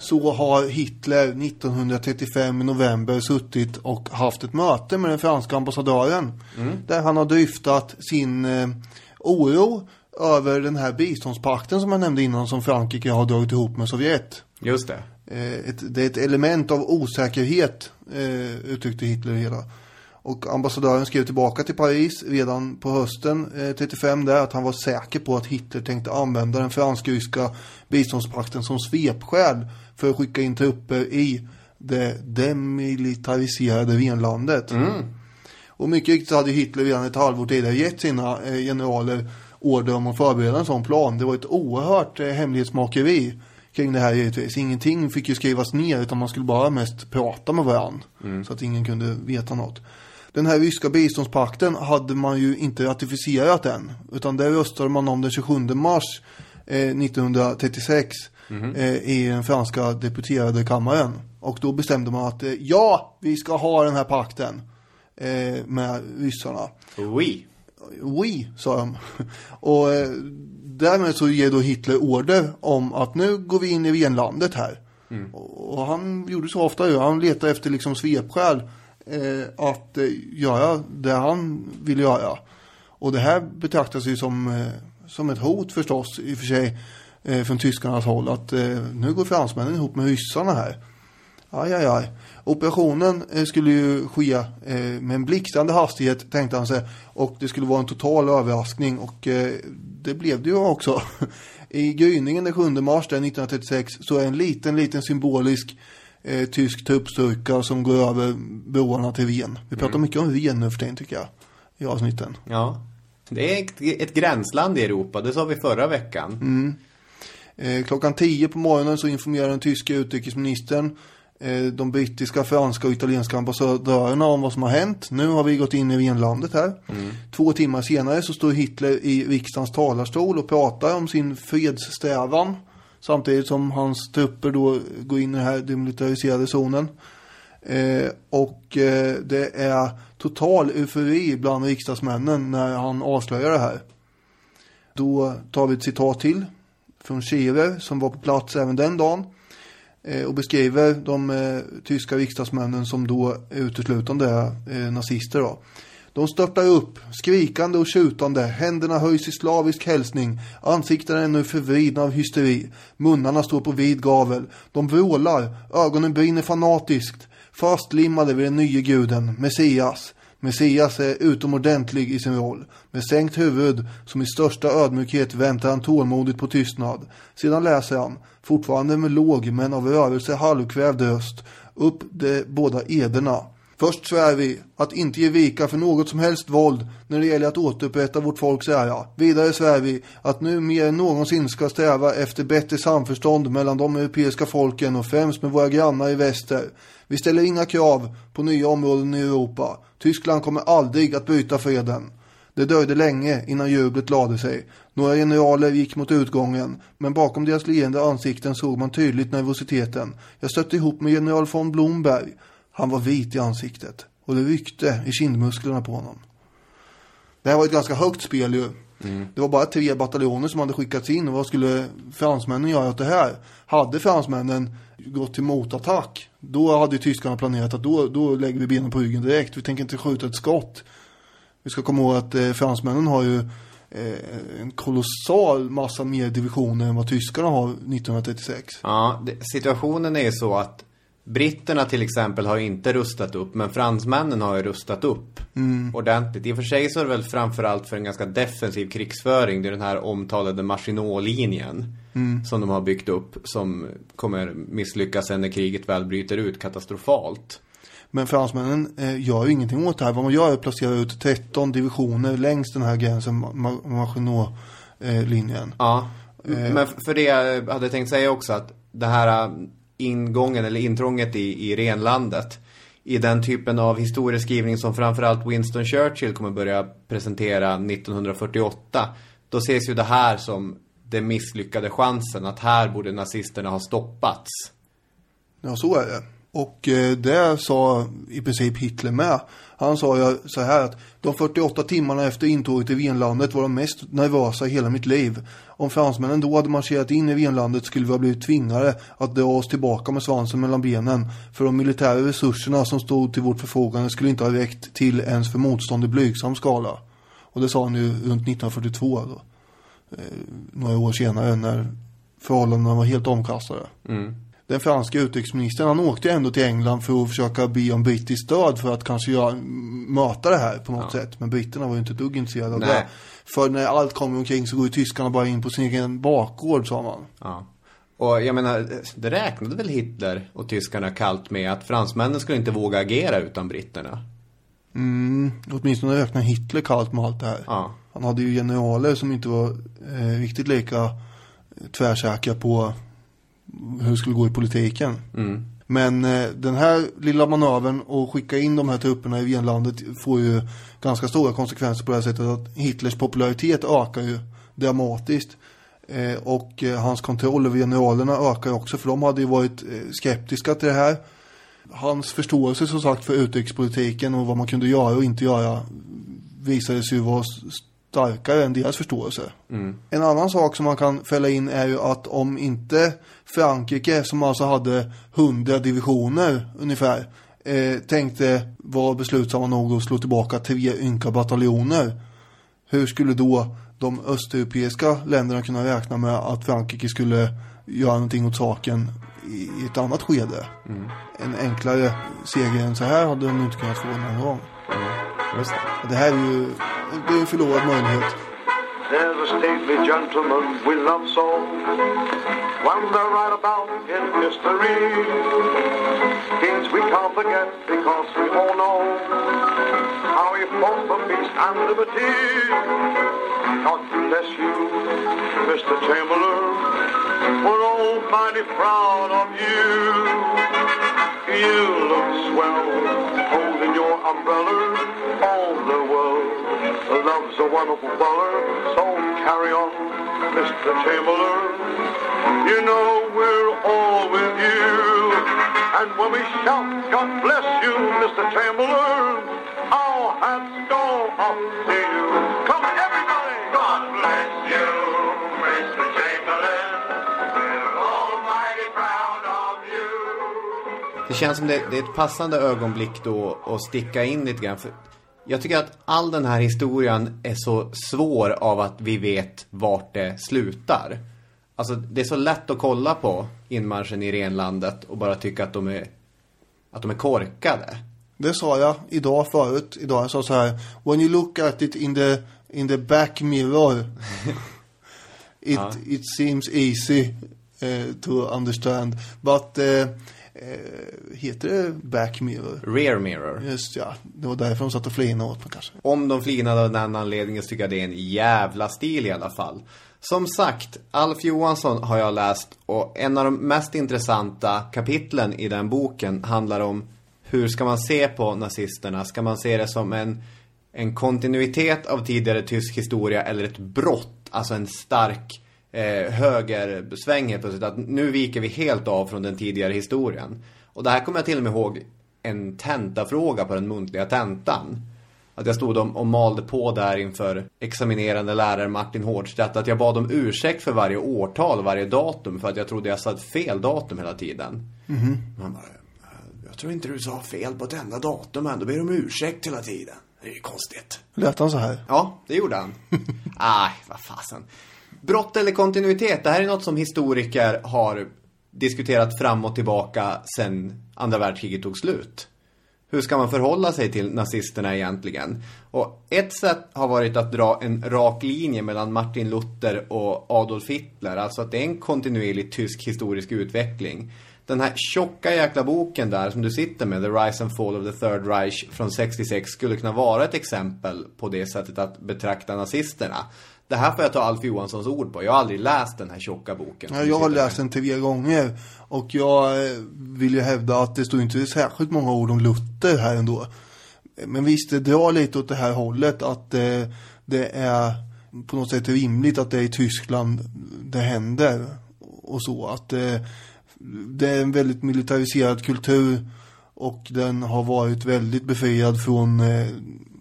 så har Hitler 1935 i november suttit och haft ett möte med den franska ambassadören. Mm. Där han har dryftat sin eh, oro över den här biståndspakten som jag nämnde innan som Frankrike har dragit ihop med Sovjet. Just det. Eh, ett, det är ett element av osäkerhet eh, uttryckte Hitler hela. Och ambassadören skrev tillbaka till Paris redan på hösten eh, 35 där att han var säker på att Hitler tänkte använda den fransk-ryska biståndspakten som svepskäl för att skicka in trupper i det demilitariserade renlandet. Mm. Och mycket riktigt hade Hitler redan ett halvår tidigare gett sina eh, generaler order om att förbereda en sån plan. Det var ett oerhört eh, hemlighetsmakeri kring det här givetvis. Ingenting fick ju skrivas ner utan man skulle bara mest prata med varandra. Mm. Så att ingen kunde veta något. Den här ryska biståndspakten hade man ju inte ratificerat än. Utan det röstade man om den 27 mars eh, 1936 Mhm. eh, i den franska deputerade kammaren. Och då bestämde man att eh, ja, vi ska ha den här pakten eh, med ryssarna. Oui. Oui, sa de. Och eh, därmed så ger då Hitler order om att nu går vi in i renlandet här. Mm. Och, och han gjorde så ofta ju. Han letade efter liksom svepskäl eh, att eh, göra det han vill göra. Och det här betraktas ju som, eh, som ett hot förstås i och för sig eh, från tyskarnas håll. Att eh, nu går fransmännen ihop med ryssarna här. Aj, aj, aj. Operationen eh, skulle ju ske eh, med en blixtrande hastighet tänkte han sig. Och det skulle vara en total överraskning och eh, det blev det ju också. I gryningen den 7 mars 1936 så är en liten, liten symbolisk eh, tysk truppstyrka som går över broarna till Ven. Vi pratar Mm. mycket om Ven nu för tiden tycker jag. I avsnitten. Ja. Det är ett, ett gränsland i Europa, det sa vi förra veckan. Mm. Eh, klockan 10 på morgonen så informerar den tyska utrikesministern eh, de brittiska, franska och italienska ambassadörerna om vad som har hänt. Nu har vi gått in i renlandet här. Mm. Två timmar senare så står Hitler i riksdagens talarstol och pratar om sin fredssträvan. Samtidigt som hans trupper då går in i den här demilitariserade zonen. Eh, och eh, det är total eufori bland riksdagsmännen när han avslöjar det här. Då tar vi ett citat till från Scherer som var på plats även den dagen eh, och beskriver de eh, tyska riksdagsmännen som då uteslutande är eh, nazister. Då. De störtar upp, skrikande och tjutande, händerna höjs i slavisk hälsning, ansiktena är nu förvridna av hysteri, munnarna står på vid gavel, de vrålar, ögonen brinner fanatiskt, fastlimmade vid den nye guden, Messias. Messias är utomordentlig i sin roll. Med sänkt huvud, som i största ödmjukhet väntar han tålmodigt på tystnad. Sedan läser han, fortfarande med låg men av rörelse halvkvävd röst, upp de båda ederna. Först svär vi att inte ge vika för något som helst våld när det gäller att återupprätta vårt folks ära. Vidare svär vi att nu mer än någonsin ska sträva efter bättre samförstånd mellan de europeiska folken och främst med våra grannar i väster. Vi ställer inga krav på nya områden i Europa. Tyskland kommer aldrig att bryta freden. Det dröjde länge innan jublet lade sig. Några generaler gick mot utgången, men bakom deras leende ansikten såg man tydligt nervositeten. Jag stötte ihop med general von Blomberg. Han var vit i ansiktet och det ryckte i kindmusklerna på honom. Det här var ett ganska högt spel ju. Mm. Det var bara tre bataljoner som hade skickats in och vad skulle fransmännen göra åt det här? Hade fransmännen gått till motattack då hade tyskarna planerat att då, då lägger vi benen på ryggen direkt. Vi tänker inte skjuta ett skott. Vi ska komma ihåg att eh, fransmännen har ju eh, en kolossal massa mer divisioner än vad tyskarna har 1936. Ja, det, situationen är ju så att Britterna till exempel har inte rustat upp, men fransmännen har ju rustat upp mm. ordentligt. I och för sig så är det väl framförallt för en ganska defensiv krigsföring. Det är den här omtalade Maginot-linjen mm. som de har byggt upp som kommer misslyckas sen när kriget väl bryter ut katastrofalt. Men fransmännen eh, gör ju ingenting åt det här. Vad man gör är att placera ut 13 divisioner längs den här gränsen, Maginot-linjen. Eh, ja, eh. men för det jag hade tänkt säga också att det här ingången eller intrånget i, i renlandet. I den typen av historieskrivning som framförallt Winston Churchill kommer börja presentera 1948. Då ses ju det här som den misslyckade chansen att här borde nazisterna ha stoppats. Ja, så är det. Och eh, det sa i princip Hitler med. Han sa ju så här att de 48 timmarna efter intåget i Venlandet var de mest nervösa i hela mitt liv. Om fransmännen då hade marscherat in i Venlandet skulle vi ha blivit tvingade att dra oss tillbaka med svansen mellan benen. För de militära resurserna som stod till vårt förfogande skulle inte ha räckt till ens för motstånd i blygsam skala. Och det sa han ju runt 1942 då. Eh, några år senare när förhållandena var helt omkastade. Mm den franska utrikesministern, han åkte ändå till England för att försöka be om brittiskt stöd för att kanske göra, möta det här på något ja. sätt. Men britterna var ju inte ett dugg intresserade av det. För när allt kommer omkring så går ju tyskarna bara in på sin egen bakgård, sa man. Ja. Och jag menar, det räknade väl Hitler och tyskarna kallt med att fransmännen skulle inte våga agera utan britterna? Mm, åtminstone räknade Hitler kallt med allt det här. Ja. Han hade ju generaler som inte var eh, riktigt lika tvärsäkra på hur det skulle gå i politiken. Mm. Men eh, den här lilla manövern och skicka in de här trupperna i Venlandet får ju ganska stora konsekvenser på det här sättet att Hitlers popularitet ökar ju dramatiskt. Eh, och eh, hans kontroll över generalerna ökar också för de hade ju varit eh, skeptiska till det här. Hans förståelse som sagt för utrikespolitiken och vad man kunde göra och inte göra visade sig ju vara starkare än deras förståelse. Mm. En annan sak som man kan fälla in är ju att om inte Frankrike, som alltså hade hundra divisioner ungefär, eh, tänkte vara beslutsamma nog att slå tillbaka tre ynka bataljoner. Hur skulle då de östeuropeiska länderna kunna räkna med att Frankrike skulle göra någonting åt saken i ett annat skede? Mm. En enklare seger än så här hade de inte kunnat få någon gång. Mm. Det. det här är ju det är förlorad möjlighet. There's a stately gentleman we love so they're right about in history Kings we can't forget because we all know How he fought for peace and liberty God bless you, Mr. Chamberlain We're all mighty proud of you You look swell holding your umbrella All the world love's a wonderful feller, so carry on Mr. Chamberlain. You know we're all with you. And when we shout, God bless you, Mr. Chamberlain, our hats go up to you. Come everybody! God bless Det känns som det, det är ett passande ögonblick då att sticka in lite grann. För jag tycker att all den här historien är så svår av att vi vet vart det slutar. Alltså det är så lätt att kolla på inmarschen i renlandet och bara tycka att de är, att de är korkade. Det sa jag idag förut. Idag jag sa så här. When you look at it in the, in the back mirror. it, Ja. it seems easy eh, to understand. But eh, eh, heter det back mirror? Rear mirror. Just ja. Det var därför de satt och flinade åt mig kanske. Om de flinade av den anledningen så tycker jag det är en jävla stil i alla fall. Som sagt, Alf Johansson har jag läst och en av de mest intressanta kapitlen i den boken handlar om hur ska man se på nazisterna? Ska man se det som en, en kontinuitet av tidigare tysk historia eller ett brott? Alltså en stark eh, högersväng helt plötsligt. Att nu viker vi helt av från den tidigare historien. Och det här kommer jag till och med ihåg en tentafråga på den muntliga tentan. Att jag stod och, och malde på där inför examinerande lärare Martin Hårdstedt. Att jag bad om ursäkt för varje årtal och varje datum. För att jag trodde jag satt fel datum hela tiden. Mhm. Han bara, jag tror inte du sa fel på ett enda datum än. Då ber du om ursäkt hela tiden. Det är ju konstigt. Lät han så här? Ja, det gjorde han. Aj, vad fasen. Brott eller kontinuitet, det här är något som historiker har diskuterat fram och tillbaka sedan andra världskriget tog slut. Hur ska man förhålla sig till nazisterna egentligen? Och ett sätt har varit att dra en rak linje mellan Martin Luther och Adolf Hitler. Alltså att det är en kontinuerlig tysk historisk utveckling. Den här tjocka jäkla boken där som du sitter med, The Rise and Fall of the Third Reich från 66, skulle kunna vara ett exempel på det sättet att betrakta nazisterna. Det här får jag ta Alf Johanssons ord på. Jag har aldrig läst den här tjocka boken. Ja, jag har läst den tre gånger. Och jag eh, vill ju hävda att det står inte särskilt många ord om Luther här ändå. Men visst, det drar lite åt det här hållet att eh, det är på något sätt rimligt att det är i Tyskland det händer. Och så att eh, det är en väldigt militariserad kultur och den har varit väldigt befriad från eh,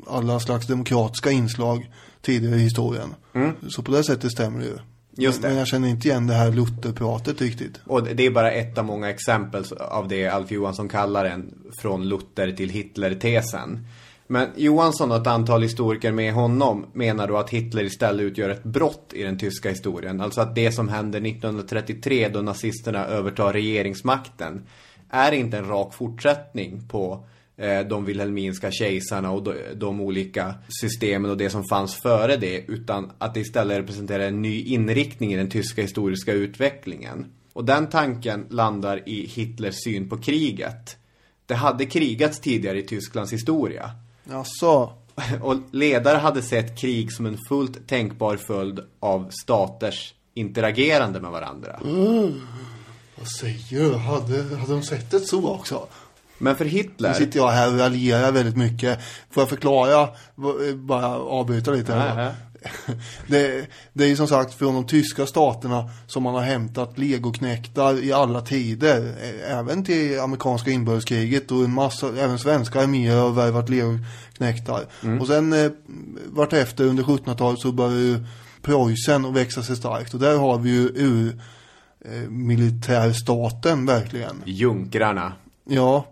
alla slags demokratiska inslag tidigare i historien. Mm. Så på det sättet stämmer det ju. Just det. Men jag känner inte igen det här Lutherpratet riktigt. Och det är bara ett av många exempel av det Alf Johansson kallar en från Luther till Hitler-tesen. Men Johansson och ett antal historiker med honom menar då att Hitler istället utgör ett brott i den tyska historien. Alltså att det som händer 1933 då nazisterna övertar regeringsmakten är inte en rak fortsättning på de wilhelminska kejsarna och de, de olika systemen och det som fanns före det. Utan att det istället representerar en ny inriktning i den tyska historiska utvecklingen. Och den tanken landar i Hitlers syn på kriget. Det hade krigats tidigare i Tysklands historia. Jaså? Och ledare hade sett krig som en fullt tänkbar följd av staters interagerande med varandra. Mm. Vad säger du? Hade, hade de sett det så också? Men för Nu Hitler... sitter jag här och raljerar väldigt mycket. Får jag förklara? V- Bara avbryta lite här. Det, det är ju som sagt från de tyska staterna som man har hämtat legoknektar i alla tider. Även till amerikanska inbördeskriget och en massa, även svenska arméer har värvat legoknektar. Mm. Och sen eh, vartefter under 1700-talet så började ju Preussen att växa sig starkt. Och där har vi ju ur eh, militärstaten verkligen. Junkrarna. Ja, eh,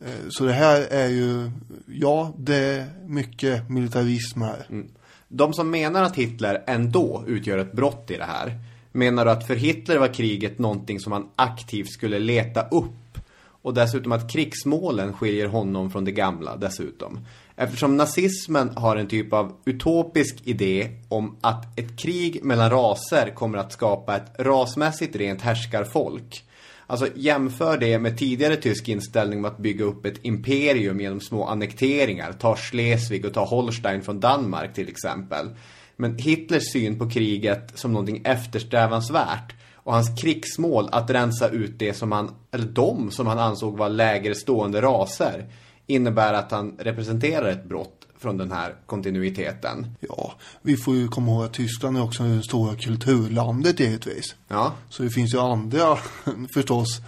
Eh, så det här är ju, ja, det är mycket militarism här. Mm. De som menar att Hitler ändå utgör ett brott i det här menar du att för Hitler var kriget någonting som han aktivt skulle leta upp. Och dessutom att krigsmålen skiljer honom från det gamla dessutom. Eftersom nazismen har en typ av utopisk idé om att ett krig mellan raser kommer att skapa ett rasmässigt rent härskarfolk. Alltså jämför det med tidigare tysk inställning om att bygga upp ett imperium genom små annekteringar. Ta Schleswig och ta Holstein från Danmark till exempel. Men Hitlers syn på kriget som någonting eftersträvansvärt och hans krigsmål att rensa ut det som han, eller de som han ansåg var lägre stående raser innebär att han representerar ett brott från den här kontinuiteten. Ja, vi får ju komma ihåg att Tyskland är också det stora kulturlandet givetvis. Ja. Så det finns ju andra, förstås,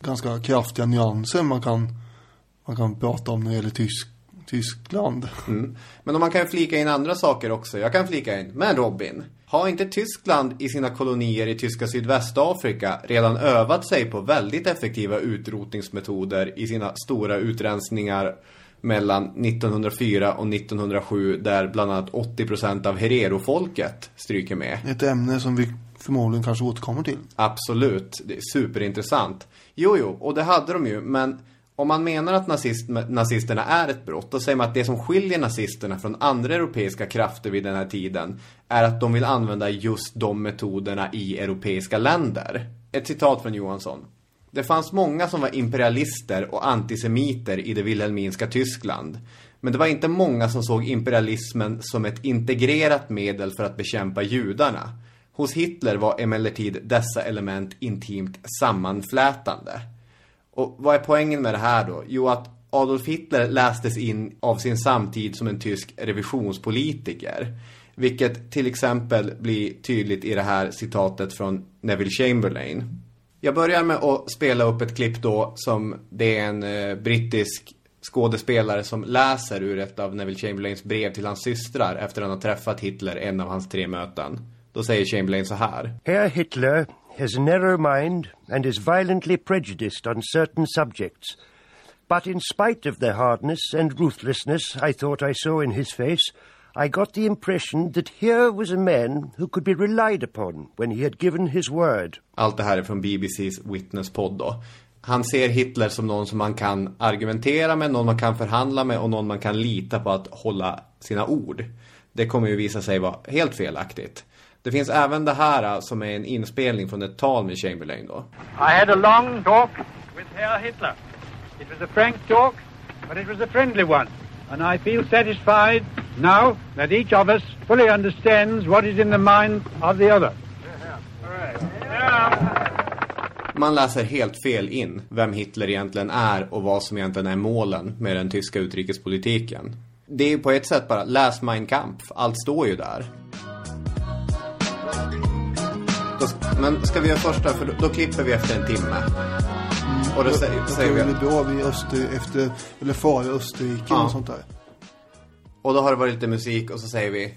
ganska kraftiga nyanser man kan, man kan prata om när det gäller Tysk, Tyskland. Mm. Men om man kan flika in andra saker också. Jag kan flika in. Men Robin, har inte Tyskland i sina kolonier i tyska Sydvästafrika redan övat sig på väldigt effektiva utrotningsmetoder i sina stora utrensningar mellan 1904 och 1907 där bland annat 80% av Herero-folket stryker med? Ett ämne som vi förmodligen kanske återkommer till. Absolut, det är superintressant. Jo, jo, och det hade de ju, men om man menar att nazist, nazisterna är ett brott, då säger man att det som skiljer nazisterna från andra europeiska krafter vid den här tiden är att de vill använda just de metoderna i europeiska länder. Ett citat från Johansson. Det fanns många som var imperialister och antisemiter i det wilhelminska Tyskland. Men det var inte många som såg imperialismen som ett integrerat medel för att bekämpa judarna. Hos Hitler var emellertid dessa element intimt sammanflätande. Och vad är poängen med det här då? Jo, att Adolf Hitler lästes in av sin samtid som en tysk revisionspolitiker. Vilket till exempel blir tydligt i det här citatet från Neville Chamberlain. Jag börjar med att spela upp ett klipp då som det är en eh, brittisk skådespelare som läser ur ett av Neville Chamberlains brev till hans systrar efter att han har träffat Hitler en av hans tre möten. Då säger Chamberlain så här. Herr Hitler has a narrow mind and is violently prejudiced on certain subjects. But in spite of the hardness and ruthlessness I thought I saw in his face, i got the impression that here was a man who could be relied upon when he had given his word. Allt det här är från BBCs Witness-podd då. Han ser Hitler som någon som man kan argumentera med, någon man kan förhandla med och någon man kan lita på att hålla sina ord. Det kommer ju visa sig vara helt felaktigt. Det finns även det här som är en inspelning från ett tal med Chamberlain då. I had a long talk with Herr Hitler. It was a frank talk, but it was a friendly one. And I feel satisfied now that each of us fully understands what is in the mind of the other. Man läser helt fel in vem Hitler egentligen är och vad som egentligen är målen med den tyska utrikespolitiken. Det är på ett sätt bara, läs Mein Kampf, allt står ju där. Men ska vi göra första, för då, då klipper vi efter en timme. Och då säger, vi... är bra vid Öster, efter, eller far i Österrike Ja. och sånt där. Och då har det varit lite musik och så säger vi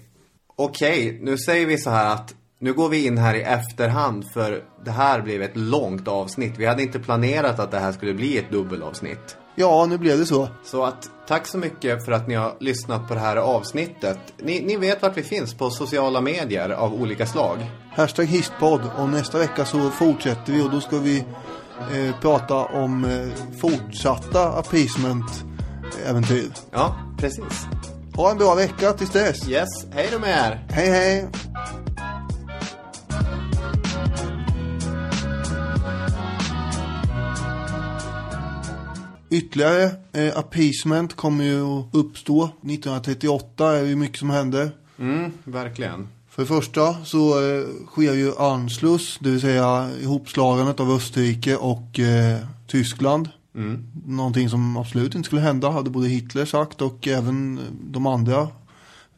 Okej, nu säger vi så här att Nu går vi in här i efterhand för det här blev ett långt avsnitt. Vi hade inte planerat att det här skulle bli ett dubbelavsnitt. Ja, nu blev det så. Så att tack så mycket för att ni har lyssnat på det här avsnittet. Ni, ni vet vart vi finns på sociala medier av olika slag. Hashtag histpodd och nästa vecka så fortsätter vi och då ska vi eh, prata om eh, fortsatta appeasement-äventyr. Ja, precis. Ha en bra vecka tills dess. Yes, hej då med er. Hej hej. Ytterligare eh, appeasement kommer ju att uppstå. 1938 är ju mycket som händer. Mm, verkligen. För det första så eh, sker ju Anschluss, det vill säga ihopslagandet av Österrike och eh, Tyskland. Mm. Någonting som absolut inte skulle hända, hade både Hitler sagt och även eh, de andra.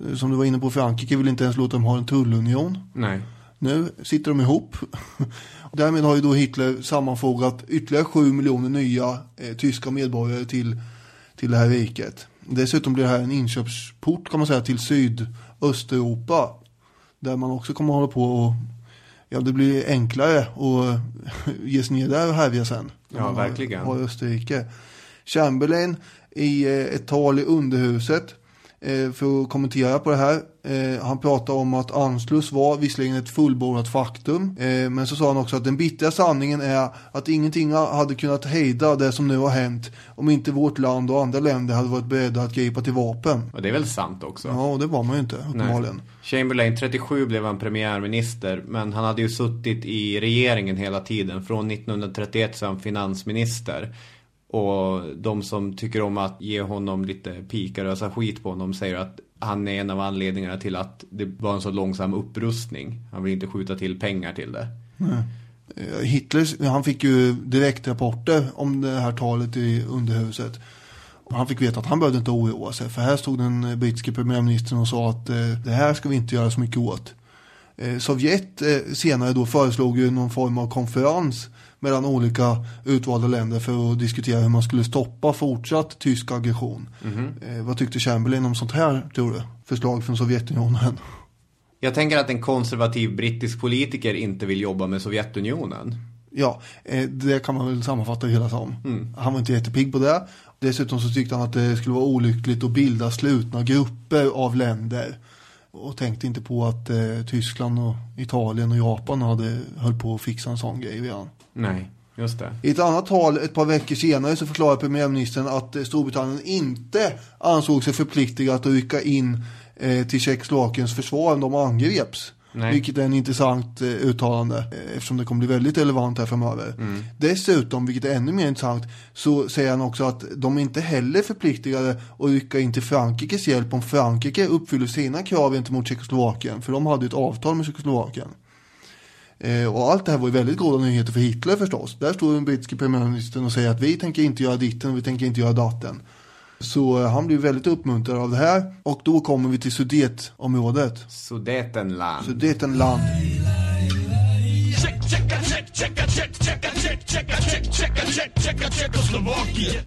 Eh, Som du var inne på, Frankrike vill inte ens låta dem ha en tullunion. Nej. Nu sitter de ihop. Därmed har ju då Hitler sammanfogat ytterligare 7 miljoner nya eh, tyska medborgare till, till det här riket. Dessutom blir det här en inköpsport kan man säga till Sydösteuropa. Där man också kommer att hålla på och ja det blir enklare att ge sig ner där och härja sen. Ja, verkligen. Har Österrike. Chamberlain i eh, ett tal i underhuset för att kommentera på det här. Eh, han pratade om att Anschluss var visserligen ett fullbordat faktum. Eh, men så sa han också att den bittra sanningen är att ingenting hade kunnat hejda det som nu har hänt om inte vårt land och andra länder hade varit beredda att gripa till vapen. Och det är väl sant också? Ja, och det var man ju inte uppenbarligen. Chamberlain, 37 blev han premiärminister, men han hade ju suttit i regeringen hela tiden. Från 1931 så är han finansminister. Och de som tycker om att ge honom lite pikar och ösa skit på honom säger att han är en av anledningarna till att det var en så långsam upprustning. Han vill inte skjuta till pengar till det. Nej. Hitler, han fick ju direktrapporter om det här talet i underhuset. Han fick veta att han behövde inte oroa sig. För här stod den brittiske premiärministern och sa att eh, det här ska vi inte göra så mycket åt. Eh, Sovjet eh, senare då föreslog ju någon form av konferens mellan olika utvalda länder för att diskutera hur man skulle stoppa fortsatt tysk aggression. Mhm. Eh, vad tyckte Chamberlain om sånt här, tror du? Förslag från Sovjetunionen. Jag tänker att en konservativ brittisk politiker inte vill jobba med Sovjetunionen. Ja, eh, det kan man väl sammanfatta det hela som. Mm. Han var inte jättepigg på det. Dessutom så tyckte han att det skulle vara olyckligt att bilda slutna grupper av länder. Och tänkte inte på att eh, Tyskland och Italien och Japan hade höll på att fixa en sån grej redan. Nej, just det. I ett annat tal ett par veckor senare så förklarade premiärministern att eh, Storbritannien inte ansåg sig förpliktigat att rycka in eh, till Tjeckoslovakiens försvar om de angreps. Nej. Vilket är en intressant eh, uttalande eftersom det kommer bli väldigt relevant här framöver. Mm. Dessutom, vilket är ännu mer intressant, så säger han också att de inte heller förpliktigade att rycka in till Frankrikes hjälp om Frankrike uppfyller sina krav gentemot Tjeckoslovakien. För de hade ju ett avtal med Tjeckoslovakien. Eh, och allt det här var ju väldigt goda nyheter för Hitler förstås. Där står den brittiske premiärministern och säger att vi tänker inte göra ditten och vi tänker inte göra datten. Så eh, han blir väldigt uppmuntrad av det här. Och då kommer vi till Sudetområdet. Sudetenland. Sudetenland.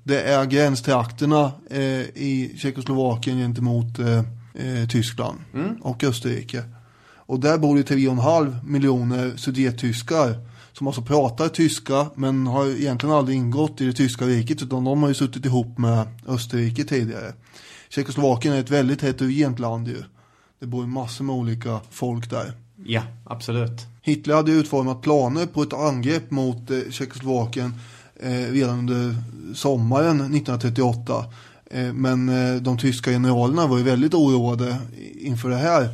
Det är gränstrakterna eh, i Tjeckoslovakien gentemot eh, eh, Tyskland och Österrike. Och där bor det 3,5 miljoner sudettyskar som alltså pratar tyska men har egentligen aldrig ingått i det tyska riket utan de har ju suttit ihop med Österrike tidigare. Tjeckoslovakien är ett väldigt heterogent land ju. Det bor ju massor med olika folk där. Ja, absolut. Hitler hade utformat planer på ett angrepp mot eh, Tjeckoslovakien eh, redan under sommaren 1938. Eh, men de tyska generalerna var ju väldigt oroade inför det här.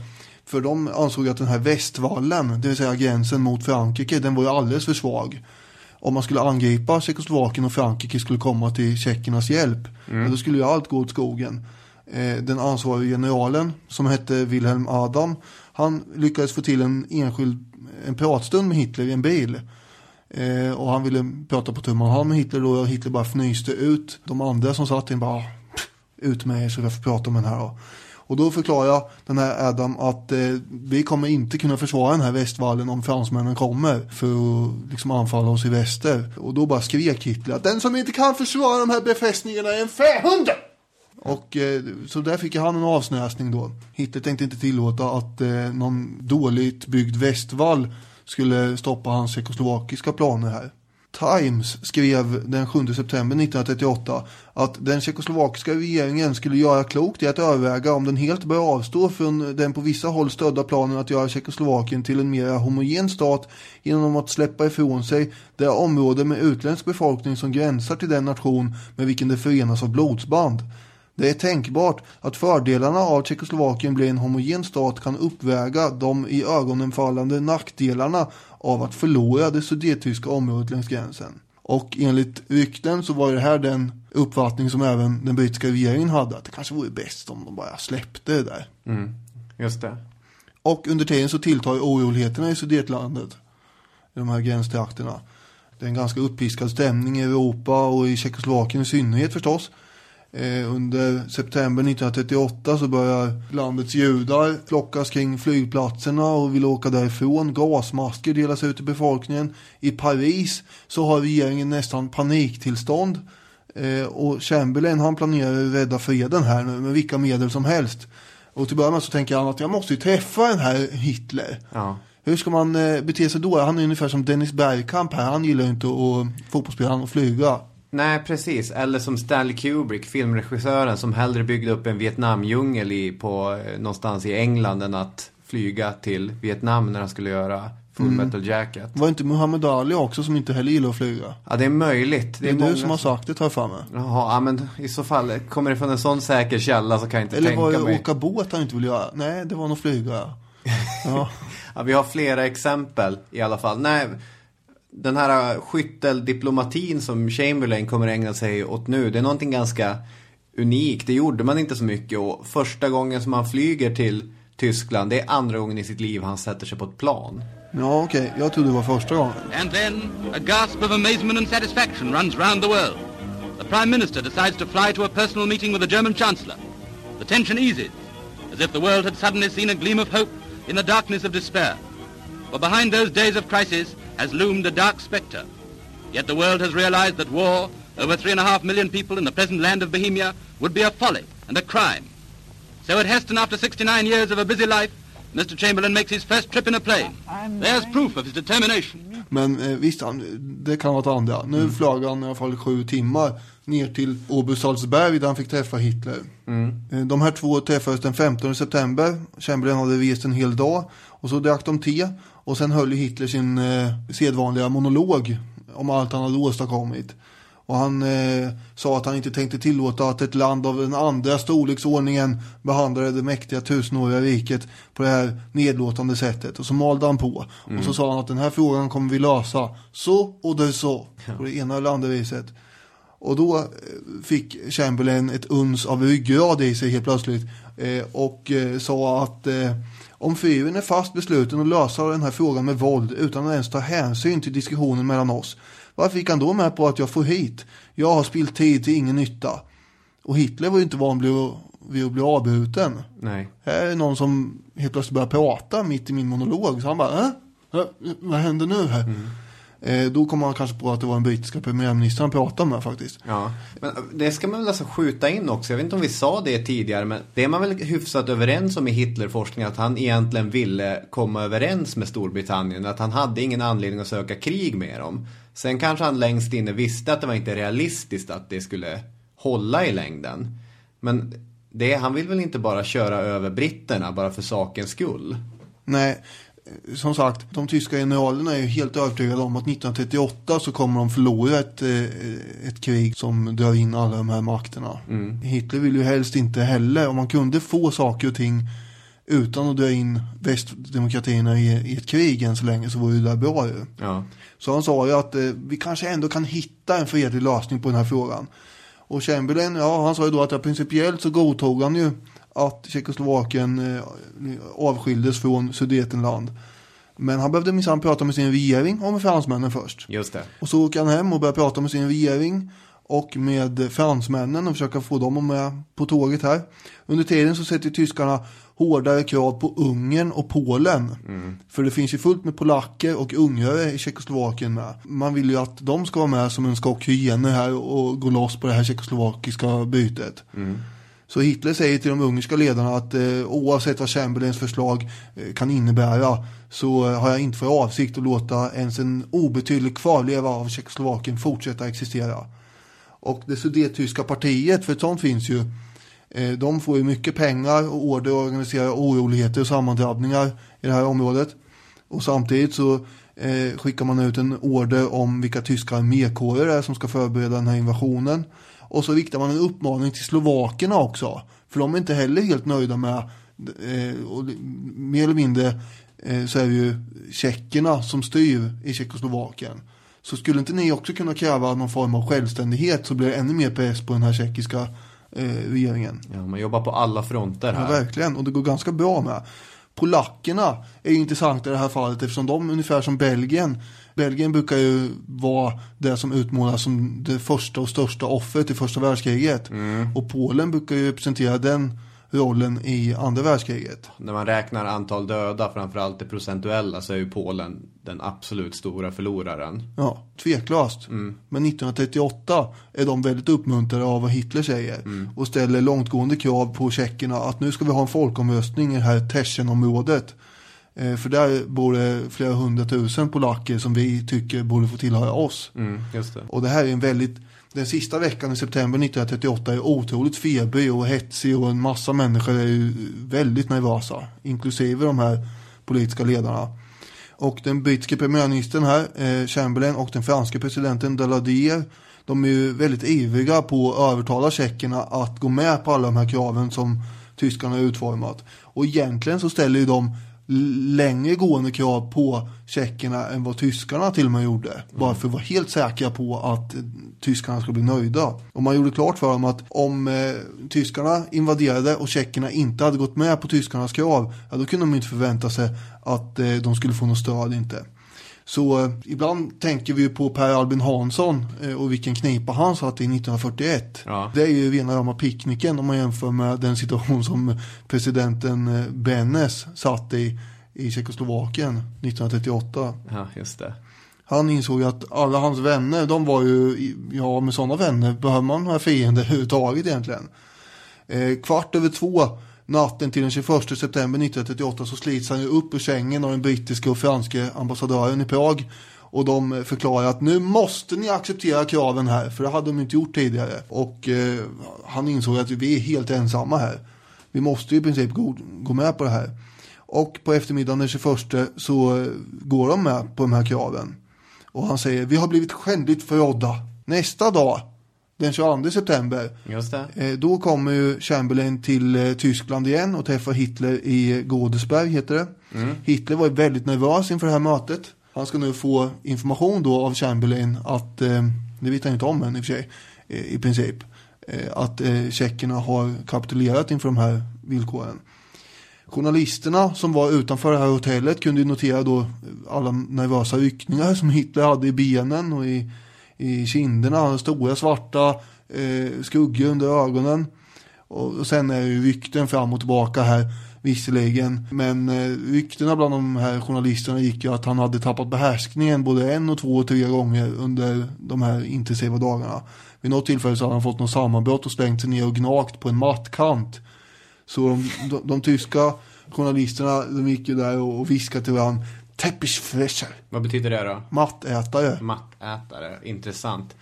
För de ansåg att den här västvallen, det vill säga gränsen mot Frankrike, den var ju alldeles för svag. Om man skulle angripa Tjeckoslovakien och Frankrike skulle komma till tjeckernas hjälp, Mm. då skulle ju allt gå åt skogen. Eh, den ansvariga generalen, som hette Wilhelm Adam, han lyckades få till en enskild en pratstund med Hitler i en bil. Eh, och han ville prata på tumman hand med Hitler då och Hitler bara fnyste ut. De andra som satt in bara, "Pff, ut med er så jag får prata om den här då. Och då förklarar den här Adam att eh, vi kommer inte kunna försvara den här västvallen om fransmännen kommer för att liksom anfalla oss i väster. Och då bara skrek Hitler att den som inte kan försvara de här befästningarna är en fähund! Och eh, så där fick han en avsnäsning då. Hitler tänkte inte tillåta att eh, någon dåligt byggd västvall skulle stoppa hans tjeckoslovakiska planer här. Times skrev den 7 september 1938 att den tjeckoslovakiska regeringen skulle göra klokt i att överväga om den helt bör avstå från den på vissa håll stödda planen att göra Tjeckoslovakien till en mer homogen stat genom att släppa ifrån sig det område med utländsk befolkning som gränsar till den nation med vilken det förenas av blodsband. Det är tänkbart att fördelarna av Tjeckoslovakien blir en homogen stat kan uppväga de i ögonen fallande nackdelarna av att förlora det sudettyska området längs gränsen. Och enligt rykten så var det här den uppfattning som även den brittiska regeringen hade, att det kanske vore bäst om de bara släppte det där. Mm. Just det. Och under tiden så tilltar oroligheterna i Sudetlandet, i de här gränstrakterna. Det är en ganska uppiskad stämning i Europa och i Tjeckoslovakien i synnerhet förstås. Eh, under september 1938 så börjar landets judar flockas kring flygplatserna och vill åka därifrån. Gasmasker delas ut till befolkningen. I Paris så har regeringen nästan paniktillstånd. Eh, och Chamberlain han planerar att rädda freden här nu med vilka medel som helst. Och till början med så tänker han att jag måste ju träffa den här Hitler. Ja. Hur ska man eh, bete sig då? Han är ungefär som Dennis Bergkamp här. Han gillar ju inte att fotbollsspela och flyga. Nej, precis. Eller som Stanley Kubrick, filmregissören som hellre byggde upp en Vietnamdjungel i, på, eh, någonstans i England än att flyga till Vietnam när han skulle göra Full Mm. Metal Jacket. Var inte Muhammad Ali också som inte heller gillar att flyga? Ja, det är möjligt. Det är, många du som har sagt det, tar jag för mig. Jaha, ja, men i så fall, kommer det från en sån säker källa så kan jag inte Eller tänka var det mig. åka båt han inte vill göra? Nej, det var nog flyga. Ja. Ja, vi har flera exempel i alla fall. Nej, den här skytteldiplomatin som Chamberlain kommer ägna sig åt nu, det är någonting ganska unikt. Det gjorde man inte så mycket och första gången som han flyger till Tyskland, det är andra gången i sitt liv han sätter sig på ett plan. Ja, okej. Jag trodde det var första gången. And then a gasp of amazement and satisfaction runs round the world. the Prime Minister decides to fly to a personal meeting with the German Chancellor. The tension eases, as if the world had suddenly seen a gleam of hope in the darkness of despair. For behind those days of crisis has loomed a dark spectre. Yet the world has realized that war over three and a half million people in the present land of Bohemia would be a folly and a crime. So at Heston, after 69 years of a busy life, Mr. Chamberlain makes his first trip in a plane. There's proof of his determination. Men eh, visst, han, det kan vara ett andra. Nu Mm. flög han i alla fall sju timmar ner till Åby Salzberg där han fick träffa Hitler. Mm. Eh, De här två träffades den 15 september. Chamberlain hade rest en hel dag. Och så drack de te. Och sen höll ju Hitler sin eh, sedvanliga monolog om allt han hade åstadkommit. Och han eh, sa att han inte tänkte tillåta att ett land av den andra storleksordningen behandlade det mäktiga tusenåriga riket på det här nedlåtande sättet. Och så malde han på. Mm. Och så sa han att den här frågan kommer vi lösa. Så och det så. På det ena eller andra viset. Och då eh, fick Chamberlain ett uns av ryggrad i sig helt plötsligt. Eh, och eh, sa att eh, om fyren är fast besluten att lösa den här frågan med våld utan att ens ta hänsyn till diskussionen mellan oss. Varför gick han då med på att jag får hit? Jag har spillt tid till ingen nytta. Och Hitler var ju inte van vid att, bli avbruten. Nej. Här är någon som helt plötsligt börjar prata mitt i min monolog. Så han bara, äh? Vad händer nu här? Eh, då kom han kanske på att det var den brittiska premiärministern han pratade med faktiskt. Ja, men det ska man väl alltså skjuta in också. Jag vet inte om vi sa det tidigare, men det är man väl hyfsat överens om i Hitlerforskningen att han egentligen ville komma överens med Storbritannien. Att han hade ingen anledning att söka krig med dem. Sen kanske han längst inne visste att det var inte realistiskt att det skulle hålla i längden. Men det, han vill väl inte bara köra över britterna bara för sakens skull? Nej, eh, som sagt, de tyska generalerna är ju helt övertygade om att 1938 så kommer de förlora ett, eh, ett krig som drar in alla de här makterna. Mm. Hitler vill ju helst inte heller, om man kunde få saker och ting utan att dra in västdemokratierna i, i ett krig än så länge så vore det där bra ju. Ja. Så han sa ju att eh, vi kanske ändå kan hitta en fredlig lösning på den här frågan. Och Chamberlain, ja han sa ju då att ja, principiellt så godtog han ju att Tjeckoslovakien eh, avskildes från Sudetenland. Men han behövde minsann prata med sin regering och med fransmännen först. Just det. Och så åker han hem och börjar prata med sin regering och med fransmännen och försöka få dem att med på tåget här. Under tiden så sätter tyskarna hårdare krav på Ungern och Polen. För det finns ju fullt med polacker och ungrare i Tjeckoslovakien med. Man vill ju att de ska vara med som en skock hyener här och gå loss på det här tjeckoslovakiska bytet. Så Hitler säger till de ungerska ledarna att eh, oavsett vad Chamberlains förslag eh, kan innebära så eh, har jag inte för avsikt att låta ens en obetydlig kvarleva av Tjeckoslovakien fortsätta existera. Och det sudettyska partiet, för ett sånt finns ju, eh, de får ju mycket pengar och order att organisera oroligheter och sammandrabbningar i det här området. Och samtidigt så eh, skickar man ut en order om vilka tyska armékårer det är som ska förbereda den här invasionen. Och så riktar man en uppmaning till slovakerna också. För de är inte heller helt nöjda med, eh, och mer eller mindre eh, så är det ju tjeckerna som styr i Tjeckoslovakien. Så skulle inte ni också kunna kräva någon form av självständighet så blir det ännu mer press på den här tjeckiska eh, regeringen. Ja, man jobbar på alla fronter Ja, här. verkligen. Och det går ganska bra med. Polackerna är ju intressanta i det här fallet eftersom de ungefär som Belgien. Belgien brukar ju vara det som utmålas som det första och största offret i första världskriget. Och Polen brukar ju representera den rollen i andra världskriget. När man räknar antal döda, framförallt det procentuella, så är ju Polen den absolut stora förloraren. Ja, tveklöst. Men 1938 är de väldigt uppmuntrade av vad Hitler säger. Och ställer långtgående krav på tjeckerna att nu ska vi ha en folkomröstning i det här Teschenområdet. Eh, för där bor det flera hundratusen polacker som vi tycker borde få tillhöra oss. Mm, det. Och det här är en väldigt, den sista veckan i september 1938 är otroligt febrig och hetsig och en massa människor är ju väldigt nervösa. Inklusive de här politiska ledarna. Och den brittiska premiärministern här, eh, Chamberlain och den franska presidenten Daladier, de är ju väldigt ivriga på att övertala tjeckerna att gå med på alla de här kraven som tyskarna har utformat. Och egentligen så ställer ju de längre gående krav på tjeckerna än vad tyskarna till och med gjorde. Bara för att vara helt säkra på att eh, tyskarna skulle bli nöjda. Och man gjorde klart för dem att om eh, tyskarna invaderade och tjeckerna inte hade gått med på tyskarnas krav, ja, då kunde de inte förvänta sig att eh, de skulle få något stöd inte. Så eh, ibland tänker vi på Per Albin Hansson eh, och vilken knipa han satt i 1941. Ja. Det är ju rena rama picknicken om man jämför med den situation som presidenten eh, Benes satt i i Tjeckoslovakien 1938. Ja, just det. Han insåg ju att alla hans vänner, de var ju, ja med sådana vänner behöver man några fiender överhuvudtaget egentligen. Eh, kvart över två natten till den 21 september 1938 så slits han ju upp ur sängen av den brittiska och franska ambassadören i Prag. Och de eh, förklarar att nu måste ni acceptera kraven här, för det hade de inte gjort tidigare. Och eh, han insåg att vi är helt ensamma här. Vi måste i princip gå, gå med på det här. Och på eftermiddagen den 21 så eh, går de med på de här kraven. Och han säger, vi har blivit skändligt förrådda. Nästa dag, den 22 september, eh, då kommer ju Chamberlain till eh, Tyskland igen och träffar Hitler i Godesberg, heter det. Mm. Hitler var ju väldigt nervös inför det här mötet. Han ska nu få information då av Chamberlain att, eh, det vet han inte om än i och för sig, i princip, att tjeckerna har kapitulerat inför de här villkoren. Journalisterna som var utanför det här hotellet kunde notera då alla nervösa ryckningar som Hitler hade i benen och i, i kinderna. Stora svarta eh, skuggor under ögonen. Och, och sen är ju rykten fram och tillbaka här visserligen. Men eh, ryktena bland de här journalisterna gick ju att han hade tappat behärskningen både en och två och tre gånger under de här intensiva dagarna. Vid något tillfälle så hade han fått något sammanbrott och slängt sig ner och gnagt på en mattkant. Så de, de, de tyska journalisterna de gick ju där och, och viskade till varandra Teppichfresher, Vad betyder det då? mattätare. Mattätare, intressant.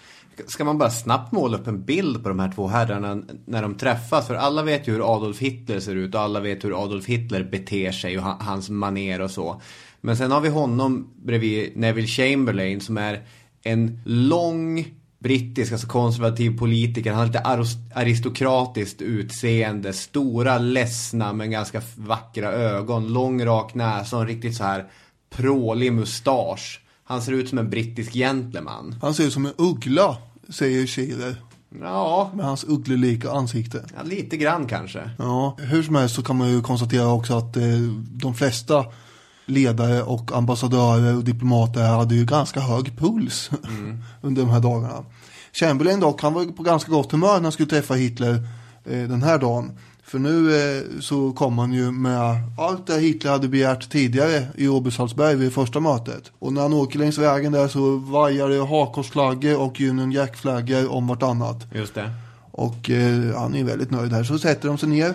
Ska man bara snabbt måla upp en bild på de här två herrarna när de träffas? För alla vet ju hur Adolf Hitler ser ut och alla vet hur Adolf Hitler beter sig och ha- hans maner och så. Men sen har vi honom bredvid Neville Chamberlain som är en lång brittisk, alltså konservativ politiker. Han har lite aristokratiskt utseende, stora, ledsna men ganska vackra ögon, lång rak näsa och en riktigt så här prålig mustasch. Han ser ut som en brittisk gentleman. Han ser ut som en uggla, säger Schiller. Ja. Med hans ugglelika ansikte. Ja, lite grann kanske. Ja, hur som helst så kan man ju konstatera också att eh, de flesta ledare och ambassadörer och diplomater hade ju ganska hög puls under de här dagarna. Chamberlain dock, han var på ganska gott humör när han skulle träffa Hitler eh, den här dagen. För nu eh, så kom han ju med allt det Hitler hade begärt tidigare i Obersalzberg vid första mötet. Och när han åker längs vägen där så vajar det hakkorsflaggor och Union Jack-flaggor om vartannat. Just det. Och eh, han är väldigt nöjd här. Så sätter de sig ner.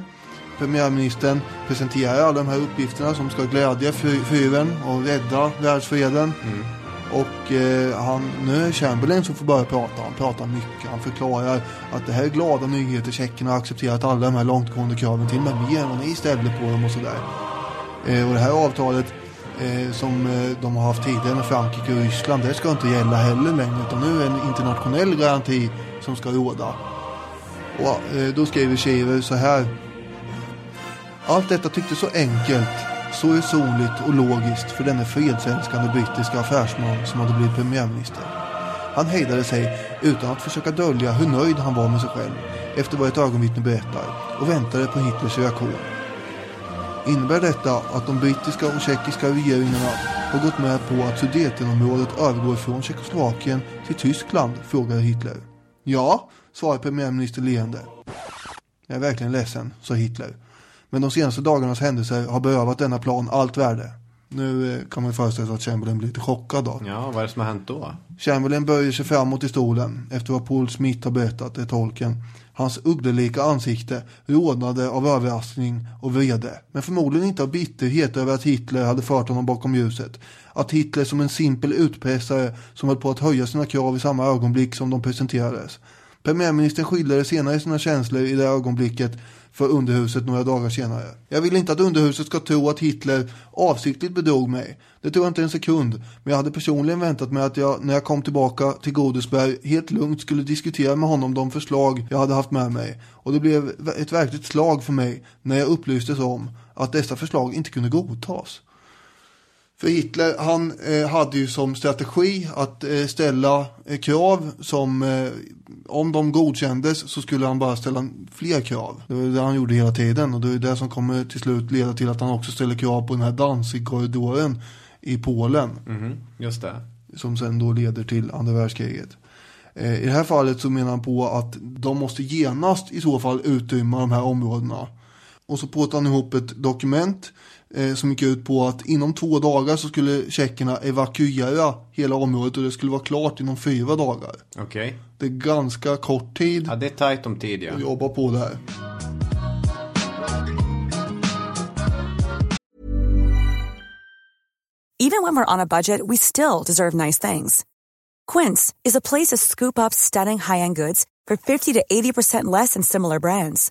Premiärministern presenterar alla de här uppgifterna som ska glädja fy- fyren och rädda världsfreden. Och eh, han, nu är det Chamberlain som får börja prata. Han pratar mycket. Han förklarar att det här är glada nyheter. Tjeckerna har accepterat alla de här långtgående kraven. Till och med mer än vad ni ställde på dem och sådär. Eh, och det här avtalet eh, som eh, de har haft tidigare med Frankrike och Ryssland. Det ska inte gälla heller längre. Utan nu är det en internationell garanti som ska råda. Och eh, då skriver Schiever så här. Allt detta tycktes så enkelt, så resonligt och logiskt för denne fredsälskande brittiska affärsman som hade blivit premiärminister. Han hejdade sig utan att försöka dölja hur nöjd han var med sig själv efter vad ett ögonvittne berättar och väntade på Hitlers reaktion. Innebär detta att de brittiska och tjeckiska regeringarna har gått med på att Sudetenområdet övergår från Tjeckoslovakien till Tyskland? frågade Hitler. Ja, svarade premiärminister leende. Jag är verkligen ledsen, sa Hitler. Men de senaste dagarnas händelser har berövat denna plan allt värde. Nu eh, kan man föreställa sig att Chamberlain blir lite chockad då. Ja, vad är det som har hänt då? Chamberlain böjer sig framåt i stolen efter vad Paul Smith har berättat, det är tolken. Hans ugglelika ansikte rodnade av överraskning och vrede. Men förmodligen inte av bitterhet över att Hitler hade fört honom bakom ljuset. Att Hitler som en simpel utpressare som höll på att höja sina krav i samma ögonblick som de presenterades. Premiärministern skildrade senare sina känslor i det ögonblicket för underhuset några dagar senare. Jag vill inte att underhuset ska tro att Hitler avsiktligt bedrog mig. Det tror jag inte en sekund. Men jag hade personligen väntat mig att jag, när jag kom tillbaka till Godesberg, helt lugnt skulle diskutera med honom de förslag jag hade haft med mig. Och det blev ett verkligt slag för mig när jag upplystes om att dessa förslag inte kunde godtas. För Hitler, han eh, hade ju som strategi att eh, ställa eh, krav som, eh, om de godkändes så skulle han bara ställa fler krav. Det var det han gjorde hela tiden och det är det som kommer till slut leda till att han också ställer krav på den här Danzig-korridoren i Polen. Mhm, just det. Som sen då leder till andra världskriget. Eh, I det här fallet så menar han på att de måste genast i så fall utrymma de här områdena. Och så påtar han ihop ett dokument eh, som gick ut på att inom två dagar så skulle tjeckerna evakuera hela området och det skulle vara klart inom fyra dagar. Okej. Det är ganska kort tid Ja, det är tajt om tid ja. att jobba på det här. Even when we're on a budget, we still deserve nice things. Quince is a place to scoop up stunning high-end goods for 50 to 80% less than similar brands.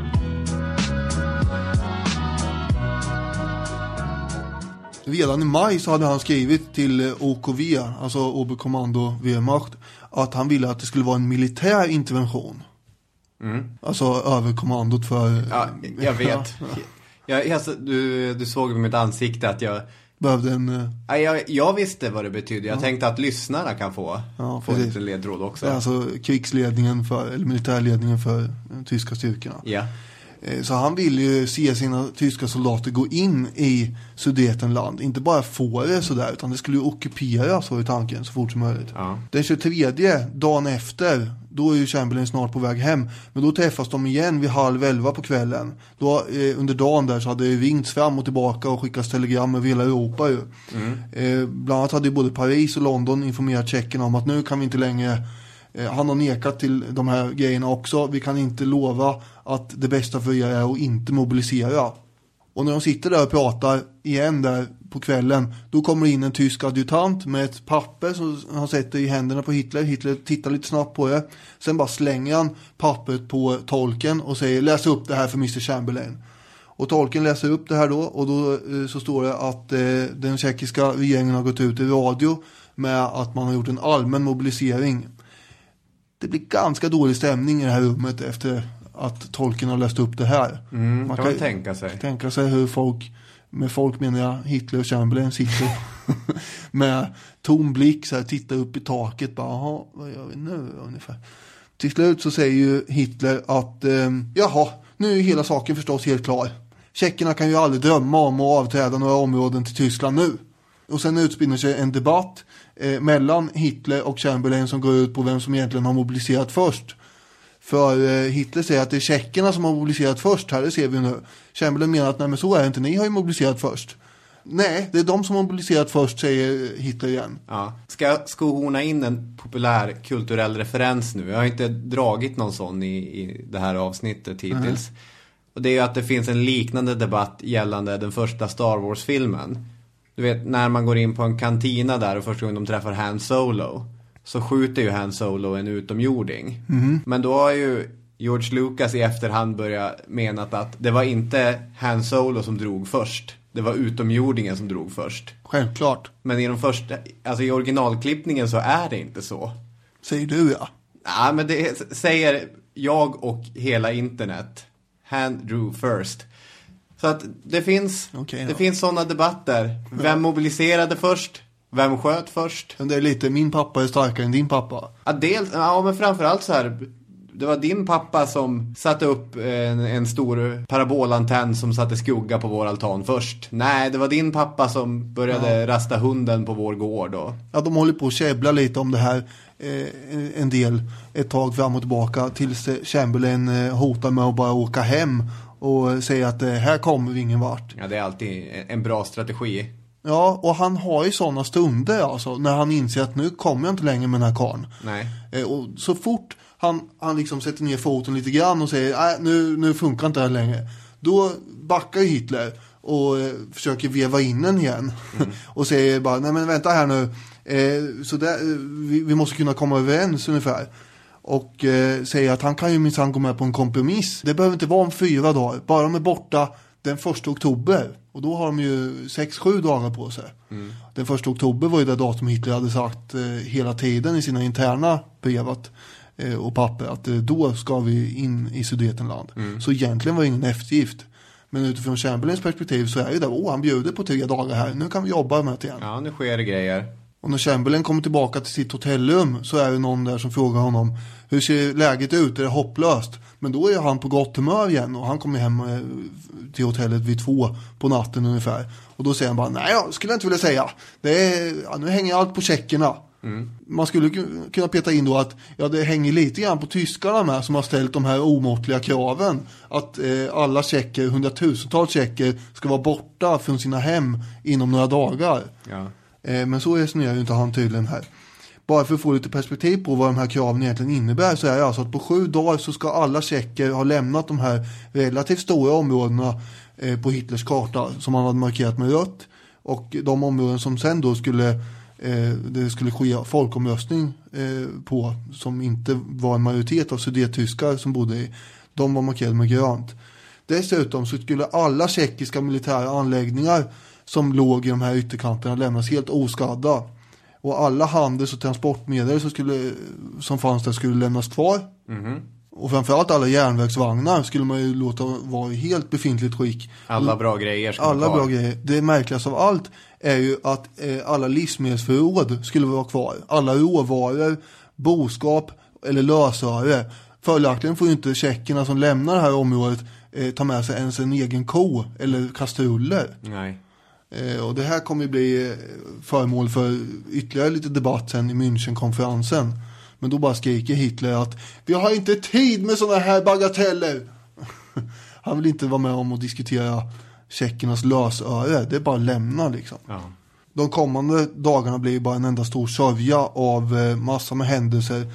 Redan i maj så hade han skrivit till eh, OKV, alltså Oberkommando Wehrmacht, att han ville att det skulle vara en militär intervention. Mm. Alltså överkommandot för... Ja, jag vet. Jag, alltså, du, du såg på mitt ansikte att jag... Behövde en... eh, Nej, jag, jag visste vad det betydde. Jag tänkte att lyssnarna kan få, Ja, få lite ledtråd också. Alltså krigsledningen för, eller militärledningen för tyska styrkorna. Ja. Eh, Så han vill ju se sina tyska soldater gå in i Sudetenland. Inte bara få det sådär, utan det skulle ju ockuperas var ju tanken så fort som möjligt. Ja. Den 23, dagen efter, då är ju Chamberlain snart på väg hem. Men då träffas de igen vid halv elva på kvällen. Då, eh, under dagen där så hade det ringts fram och tillbaka och skickats telegram över hela Europa ju. Eh, bland annat hade ju både Paris och London informerat tjeckerna om att nu kan vi inte längre Eh, han har nekat till de här grejerna också. Vi kan inte lova att det bästa för er är att inte mobilisera. Och när de sitter där och pratar igen där på kvällen, då kommer det in en tysk adjutant med ett papper som han sätter i händerna på Hitler. Hitler tittar lite snabbt på det. Sen bara slänger han pappret på tolken och säger läs upp det här för Mr Chamberlain. Och tolken läser upp det här då och då eh, så står det att eh, den tjeckiska regeringen har gått ut i radio med att man har gjort en allmän mobilisering. Det blir ganska dålig stämning i det här rummet efter att tolken har läst upp det här. Mm, kan man tänka sig. tänka sig hur folk, med folk menar jag Hitler och Chamberlain sitter med tom blick så här, tittar upp i taket bara, jaha, vad gör vi nu ungefär? Till slut så säger ju Hitler att, eh, jaha, nu är hela saken förstås helt klar. Tjeckerna kan ju aldrig drömma om att avträda några områden till Tyskland nu. Och sen utspinner sig en debatt eh, mellan Hitler och Chamberlain som går ut på vem som egentligen har mobiliserat först. För eh, Hitler säger att det är tjeckerna som har mobiliserat först här, det ser vi nu. Chamberlain menar att nej men så är det inte, ni har ju mobiliserat först. Nej, det är de som har mobiliserat först, säger Hitler igen. Ja. Ska jag skohorna in en populär kulturell referens nu? Jag har inte dragit någon sån i, i det här avsnittet hittills. Och det är ju att det finns en liknande debatt gällande den första Star Wars-filmen. Du vet, när man går in på en kantina där och första gången de träffar Han Solo. Så skjuter ju Han Solo en utomjording. Men då har ju George Lucas i efterhand börjat mena att det var inte Han Solo som drog först. Det var utomjordingen som drog först. Självklart, Men i de första, alltså i originalklippningen så är det inte så. säger du ja. Ja, men det säger jag och hela internet. Han drew first. Så att det finns, Okej det finns sådana debatter. Vem mobiliserade först? Vem sköt först? Men det är lite, min pappa är starkare än din pappa. Ja, dels, ja men framförallt så här. Det var din pappa som satte upp en, en stor parabolantenn som satte skugga på vår altan först. Nej, det var din pappa som började rasta hunden på vår gård då. Ja, de håller på att käbbla lite om det här eh, en del ett tag fram och tillbaka tills Chamberlain eh, hotar med att bara åka hem och säga att eh, här kommer vi ingen vart. Ja, det är alltid en- bra strategi. Ja, och han har ju sådana stunder alltså när han inser att nu kommer jag inte längre med den här karln. Nej. Eh, och så fort han, han liksom sätter ner foten lite grann och säger nej nu, nu funkar inte det här längre. Då backar ju Hitler och eh, försöker veva in den igen. och säger bara nej men vänta här nu. Eh, så där, vi, vi måste kunna komma överens ungefär. Och eh, säger att han kan ju minsann gå med på en kompromiss. Det behöver inte vara om fyra dagar. Bara de är borta den första oktober. Och då har de ju sex, sju dagar på sig. Den första oktober var ju det datum Hitler hade sagt eh, hela tiden i sina interna brev att eh, och papper att eh, då ska vi in i Sudetenland. Mm. Så egentligen var det ingen eftergift. Men utifrån Chamberlains perspektiv så är det där, åh han bjuder på tre dagar här, nu kan vi jobba med det igen. Ja, nu sker det grejer. Och när Chamberlain kommer tillbaka till sitt hotellrum så är det någon där som frågar honom Hur ser läget ut? Är det hopplöst? Men då är han på gott humör igen och han kommer hem eh, till hotellet vid två på natten ungefär. Och då säger han bara, nej jag skulle inte vilja säga. Det är, ja, nu hänger allt på checkerna. Mm. Man skulle ku- kunna peta in då att ja, det hänger lite grann på tyskarna med som har ställt de här omåttliga kraven. Att eh, alla checker, hundratusentals checker ska vara borta från sina hem inom några dagar. Ja. Eh, men så resonerar ju inte han tydligen här. Bara för att få lite perspektiv på vad de här kraven egentligen innebär så är det alltså att på sju dagar så ska alla tjecker ha lämnat de här relativt stora områdena eh, på Hitlers karta som han hade markerat med rött. Och de områden som sen då skulle eh, det skulle ske folkomröstning eh, på som inte var en majoritet av sudettyskar som bodde i. De var markerade med grönt. Dessutom så skulle alla tjeckiska militära anläggningar som låg i de här ytterkanterna lämnas helt oskadda. Och alla handels och transportmedel som, skulle, som fanns där skulle lämnas kvar. Mhm. Och framförallt alla järnvägsvagnar skulle man ju låta vara i helt befintligt skick. Alla bra grejer ska Alla vara bra grejer. Det märkligaste av allt är ju att eh, alla livsmedelsförråd skulle vara kvar. Alla råvaror, boskap eller lösöre. Följaktligen får ju inte tjeckerna som lämnar det här området eh, ta med sig ens en egen ko eller kastruller. Nej. Eh, och det här kommer ju bli eh, föremål för ytterligare lite debatt sen i Münchenkonferensen. Men då bara skriker Hitler att vi har inte tid med sådana här bagateller. Han vill inte vara med om att diskutera tjeckernas lösöre. Det är bara att lämna liksom. Ja. De kommande dagarna blir bara en enda stor sörja av eh, massa med händelser.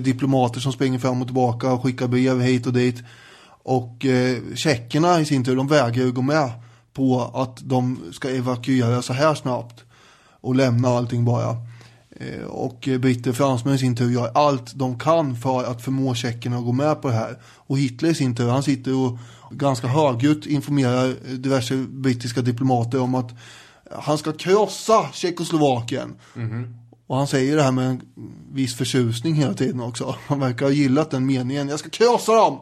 Diplomater som springer fram och tillbaka och skickar brev hit och dit. Och tjeckerna i sin tur, de vägrar ju gå med på att de ska evakuera så här snabbt. Och lämna allting bara. Eh, och britter och fransmän i sin tur gör allt de kan för att förmå tjeckerna att gå med på det här. Och Hitler i sin tur, han sitter och ganska högljutt informerar diverse brittiska diplomater om att han ska krossa Tjeckoslovakien. Mhm. Och han säger det här med en viss förtjusning hela tiden också. Han verkar ha gillat den meningen. Jag ska krossa dem!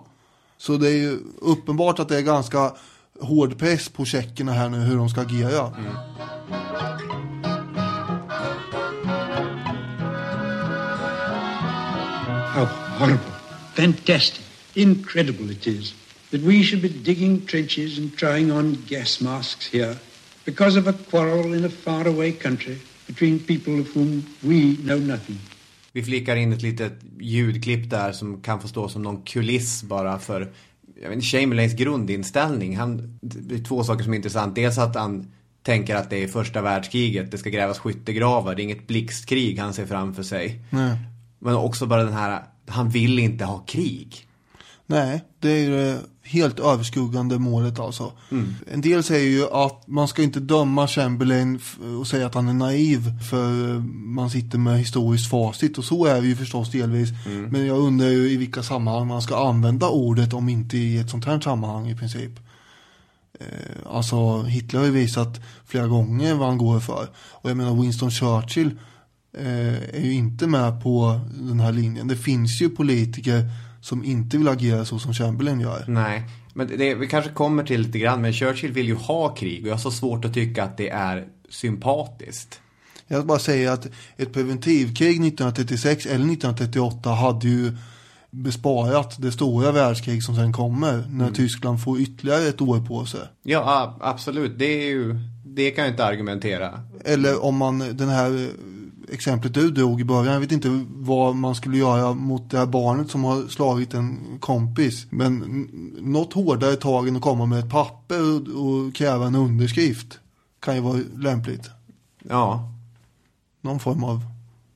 Så det är ju uppenbart att det är ganska hård press på tjeckerna här nu hur de ska agera. How horrible, fantastic, incredible it is that we should be digging trenches and trying on gas masks here because of a quarrel in a faraway country between people of whom we know nothing. Vi flikar in ett litet ljudklipp där som kan få stå som någon kuliss bara för jag vet, inte, Chamberlains grundinställning. Han, det är två saker som är intressant. Dels att han tänker att det är första världskriget. Det ska grävas skyttegravar. Det är inget blixtkrig han ser framför sig. Nej. Men också bara den här, han vill inte ha krig. Nej, det är ju det helt överskuggande målet alltså. Mm. En del säger ju att man ska inte döma Chamberlain och säga att han är naiv för man sitter med historiskt facit och så är vi ju förstås delvis. Mm. Men jag undrar ju i vilka sammanhang man ska använda ordet om inte i ett sånt här sammanhang i princip. Eh, Alltså Hitler har ju visat flera gånger vad han går för. Och jag menar Winston Churchill eh, är ju inte med på den här linjen. Det finns ju politiker som inte vill agera så som Chamberlain gör. Nej, men det, vi kanske kommer till lite grann. Men Churchill vill ju ha krig och jag har så svårt att tycka att det är sympatiskt. Jag bara säger att ett preventivkrig 1936 eller 1938 hade ju besparat det stora världskrig som sen kommer när Mm. Tyskland får ytterligare ett år på sig. Ja, absolut. Det är ju, det kan jag inte argumentera. Eller om man, den här exemplet du drog i början, jag vet inte vad man skulle göra mot det här barnet som har slagit en kompis. Men något hårdare tag än att komma med ett papper och, och kräva en underskrift kan ju vara lämpligt. Ja. Någon form av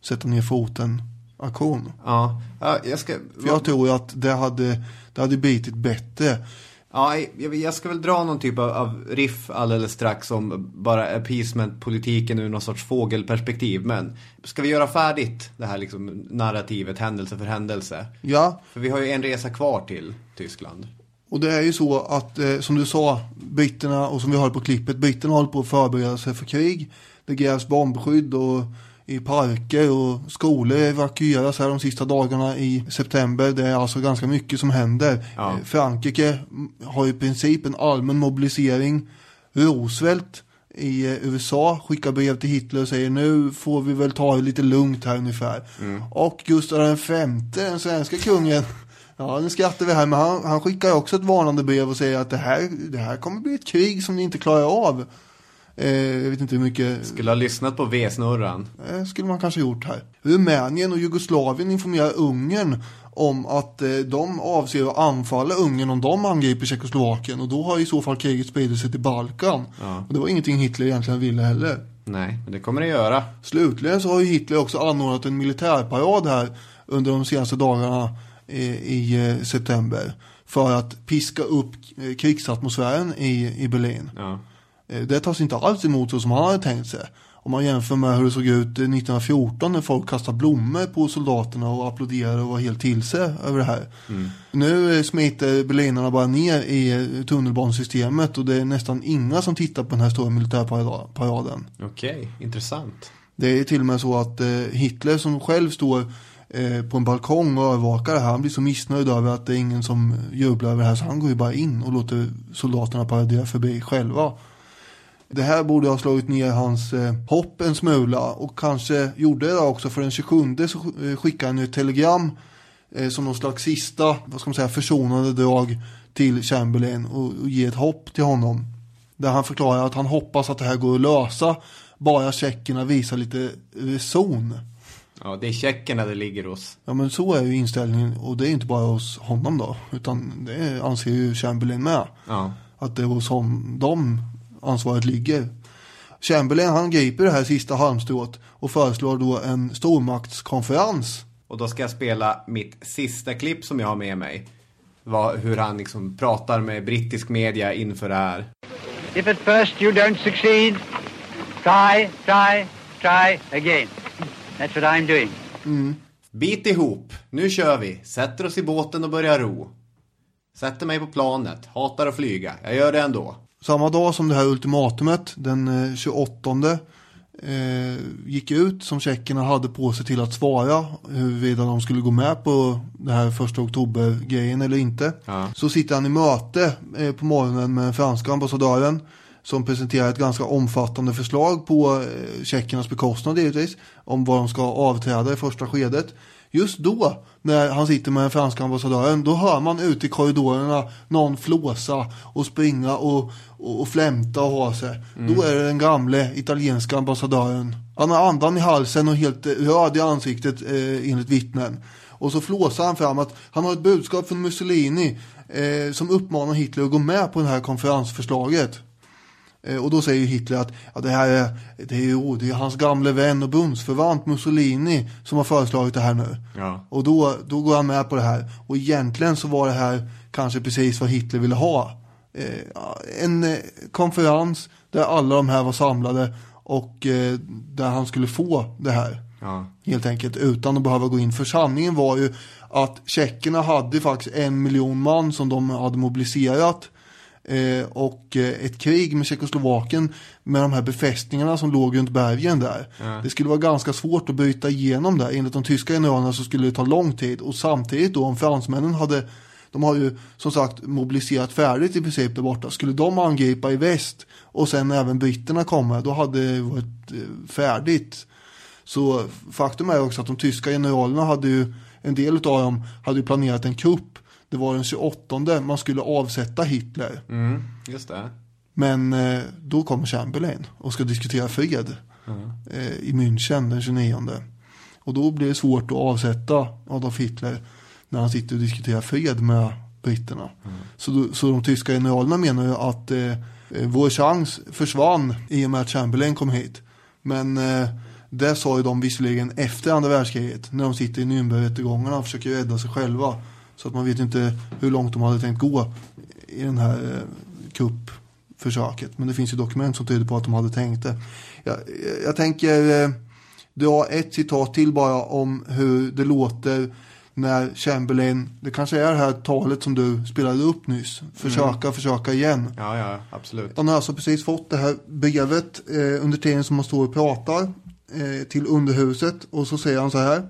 sätta ner foten aktion. Ja, ja jag ska... För jag tror att det hade, det hade bitit bättre. Ja, jag, ska väl dra någon typ av, riff alldeles strax om bara appeasement-politiken ur någon sorts fågelperspektiv. Men ska vi göra färdigt det här liksom narrativet händelse för händelse? Ja, För vi har ju en resa kvar till Tyskland. och det är ju så att eh, som du sa, britterna och som vi hör på klippet, britterna håller på att förbereda sig för krig. Det grävs bombskydd och i parker och skolor evakueras här de sista dagarna i september. Det är alltså ganska mycket som händer. Ja. Eh, Frankrike har i princip en allmän mobilisering. Roosevelt i eh, USA skickar brev till Hitler och säger nu får vi väl ta det lite lugnt här ungefär. Mm. Och Gustav V, den svenska kungen, ja nu skrattar vi här, men han, han skickar också ett varnande brev och säger att det här, det här kommer bli ett krig som ni inte klarar av. Eh, jag vet inte hur mycket Skulle ha lyssnat på V-snurran. eh, skulle man kanske gjort här. Rumänien och Jugoslavien informerar Ungern om att eh, de avser att anfalla Ungern om de angriper Tjeckoslovakien och då har i så fall kriget spridit sig till Balkan. Ja. Och det var ingenting Hitler egentligen ville heller. Nej, men det kommer det göra. Slutligen så har ju Hitler också anordnat en militärparad här under de senaste dagarna i, i eh, september. För att piska upp eh, krigsatmosfären i, i Berlin. Ja. Eh, Det tas inte alls emot så som han hade tänkt sig. Om man jämför med hur det såg ut eh, 1914 när folk kastade blommor på soldaterna och applåderade och var helt till sig över det här. Mm. Nu eh, smiter berlinarna bara ner i eh, tunnelbanesystemet och det är nästan inga som tittar på den här stora militärparaden. Okej, intressant. Det är till och med så att eh, Hitler som själv står eh, på en balkong och övervakar det här, han blir så missnöjd över att det är ingen som jublar över det här så han går ju bara in och låter soldaterna paradera förbi själva. Det här borde ha slagit ner hans eh, hopp en smula och kanske gjorde det också för den 27 så eh, skickade han ett telegram eh, som någon slags sista, vad ska man säga, försonande drag till Chamberlain och, och ge ett hopp till honom. Där han förklarar att han hoppas att det här går att lösa bara tjeckerna visar lite reson. Ja, det är tjeckerna det ligger hos. Ja men så är ju inställningen och det är inte bara hos honom då utan det anser ju Chamberlain med. Ja. Att det är hos hon, dem ansvaret ligger. Chamberlain han griper det här sista halmstrået och föreslår då en stormaktskonferens. Och då ska jag spela mitt sista klipp som jag har med mig. Vad, hur han liksom pratar med brittisk media inför det här. If at first you don't succeed, try, try, try again. That's what I'm doing. Bit ihop, nu kör vi. Sätter oss i båten och börjar ro. Sätter mig på planet, hatar att flyga. Jag gör det ändå. Samma dag som det här ultimatumet, den eh, 28 eh, gick ut som tjeckerna hade på sig till att svara huruvida de skulle gå med på det här första oktober-grejen eller inte. Ja. Så sitter han i möte eh, på morgonen med den franska ambassadören som presenterar ett ganska omfattande förslag på eh, tjeckernas bekostnad givetvis om vad de ska avträda i första skedet. Just då, när han sitter med den franska ambassadören, då hör man ute i korridorerna någon flåsa och springa och, och, och flämta och ha sig. Då är det den gamle italienska ambassadören. Han har andan i halsen och helt röd i ansiktet eh, enligt vittnen. Och så flåsar han fram att han har ett budskap från Mussolini eh, som uppmanar Hitler att gå med på det här konferensförslaget. Eh, Och då säger Hitler att ja, det här är, det är, ju, det är hans gamle vän och bundsförvant Mussolini som har föreslagit det här nu. Ja. Och då, då går han med på det här. Och egentligen så var det här kanske precis vad Hitler ville ha. Eh, en eh, konferens där alla de här var samlade och eh, där han skulle få det här. Ja. Helt enkelt utan att behöva gå in. För sanningen var ju att tjeckerna hade faktiskt en miljon man som de hade mobiliserat. Eh, och eh, ett krig med Tjeckoslovakien med de här befästningarna som låg runt bergen där. Ja. Det skulle vara ganska svårt att bryta igenom där. Enligt de tyska generalerna så skulle det ta lång tid. Och samtidigt då om fransmännen hade de har ju som sagt mobiliserat färdigt i princip där borta. Skulle de angripa i väst och sen även britterna komma, då hade det varit eh, färdigt. Så faktum är också att de tyska generalerna hade ju, en del av dem hade ju planerat en kupp. Det var den 28 man skulle avsätta Hitler. Mm, just det. Men eh, då kommer Chamberlain och ska diskutera fred eh, i München den 29. Och då blir det svårt att avsätta Adolf Hitler när han sitter och diskuterar fred med britterna. Så, då, så de tyska generalerna menar ju att eh, eh, vår chans försvann i och med att Chamberlain kom hit. Men eh, det sa ju de visserligen efter andra världskriget när de sitter i Nürnbergrättegångarna och försöker rädda sig själva. Så att man vet inte hur långt de hade tänkt gå i den här eh, kuppförsöket. Men det finns ju dokument som tyder på att de hade tänkt det. Jag, jag, tänker eh, dra ett citat till bara om hur det låter när Chamberlain, det kanske är det här talet som du spelade upp nyss. Försöka, försöka igen. Ja, ja, absolut. Han har alltså precis fått det här brevet eh, under tiden som man står och pratar eh, till underhuset och så säger han så här.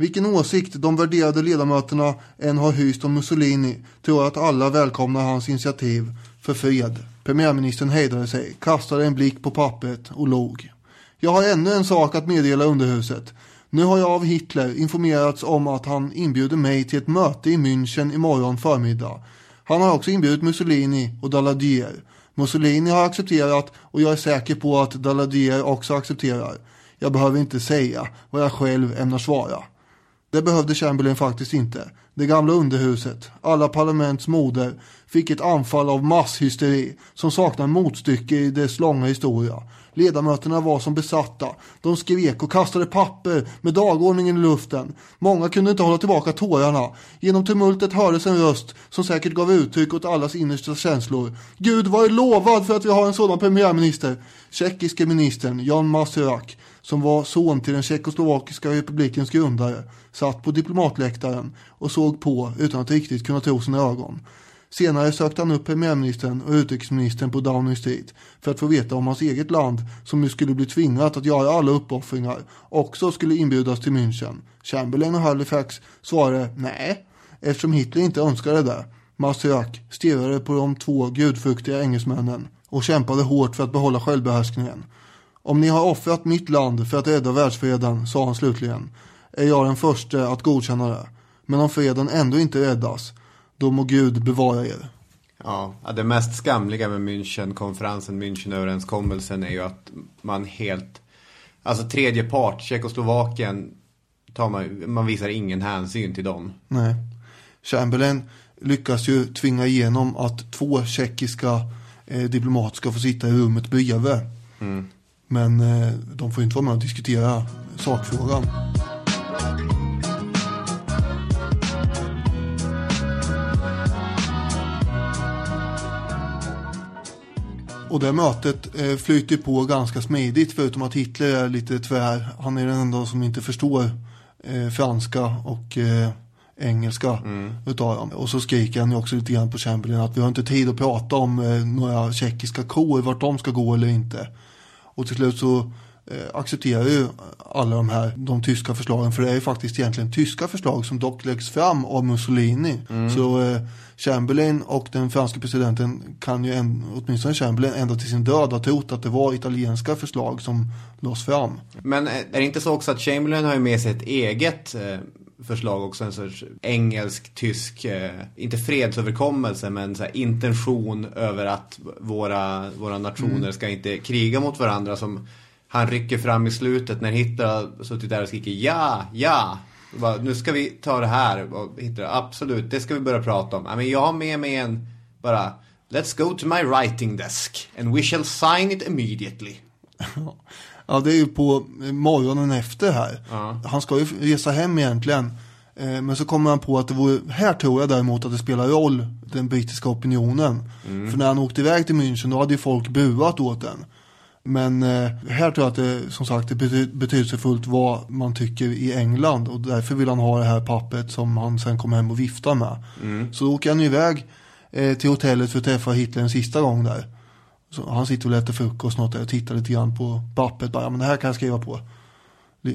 Vilken åsikt de värderade ledamöterna än har hyst om Mussolini tror jag att alla välkomnar hans initiativ för fred. Premiärministern hejdade sig, kastade en blick på pappret och log. Jag har ännu en sak att meddela underhuset. Nu har jag av Hitler informerats om att han inbjuder mig till ett möte i München imorgon förmiddag. Han har också inbjudit Mussolini och Daladier. Mussolini har accepterat och jag är säker på att Daladier också accepterar. Jag behöver inte säga vad jag själv ämnar svara. Det behövde Chamberlain faktiskt inte. Det gamla underhuset, alla parlaments moder, fick ett anfall av masshysteri som saknar motstycke i dess långa historia. Ledamöterna var som besatta. De skrek och kastade papper med dagordningen i luften. Många kunde inte hålla tillbaka tårarna. Genom tumultet hördes en röst som säkert gav uttryck åt allas innersta känslor. Gud var lovad för att vi har en sådan premiärminister. Tjeckiske ministern Jan Masurak som var son till den tjeckoslovakiska republikens grundare, satt på diplomatläktaren och såg på utan att riktigt kunna tro sina ögon. Senare sökte han upp premiärministern och utrikesministern på Downing Street för att få veta om hans eget land, som nu skulle bli tvingat att göra alla uppoffringar, också skulle inbjudas till München. Chamberlain och Halifax svarade nej, eftersom Hitler inte önskade det. Massiak stirrade på de två gudfruktiga engelsmännen och kämpade hårt för att behålla självbehärskningen. Om ni har offrat mitt land för att rädda världsfreden, sa han slutligen, är jag den första att godkänna det. Men om freden ändå inte räddas, då må Gud bevara er. Ja, det mest skamliga med München-konferensen, München-överenskommelsen är ju att man helt, alltså tredje part, Tjeckoslovakien, tar man, man visar ingen hänsyn till dem. Nej. Chamberlain lyckas ju tvinga igenom att två tjeckiska eh, diplomater ska få sitta i rummet bredvid. Mm. Men eh, de får inte vara med och diskutera sakfrågan. Och det mötet eh, flyter på ganska smidigt förutom att Hitler är lite tvär. Han är den enda som inte förstår eh, franska och eh, engelska mm. utav dem. Och så skriker han ju också lite grann på Chamberlain att vi har inte tid att prata om eh, några tjeckiska kor, vart de ska gå eller inte. Och till slut så eh, accepterar ju alla de här de tyska förslagen för det är ju faktiskt egentligen tyska förslag som dock läggs fram av Mussolini. Mm. Så eh, Chamberlain och den franska presidenten kan ju en, åtminstone Chamberlain ända till sin död ha trott att det var italienska förslag som lades fram. Men är det inte så också att Chamberlain har ju med sig ett eget eh, förslag också, en sorts engelsk-tysk, eh, inte fredsöverkommelse men så intention över att våra, våra nationer mm. ska inte kriga mot varandra som han rycker fram i slutet när Hitler har suttit där och skriker ja, ja. Bara, nu ska vi ta det här och Hitler, absolut, det ska vi börja prata om. men jag har med mig en, bara, let's go to my writing desk and we shall sign it immediately. Ja, det är ju på morgonen efter här. Ja. Han ska ju resa hem egentligen. Eh, men så kommer han på att det vore, här tror jag däremot att det spelar roll, den brittiska opinionen. Mm. För när han åkte iväg till München då hade ju folk buat åt den. Men eh, här tror jag att det som sagt är betydelsefullt vad man tycker i England och därför vill han ha det här pappret som han sen kommer hem och viftar med. Mm. Så åker han iväg eh, till hotellet för att träffa Hitler en sista gång där. Så han sitter och äter frukost något där och tittar lite grann på pappret. Bara, ja, men det här kan jag skriva på.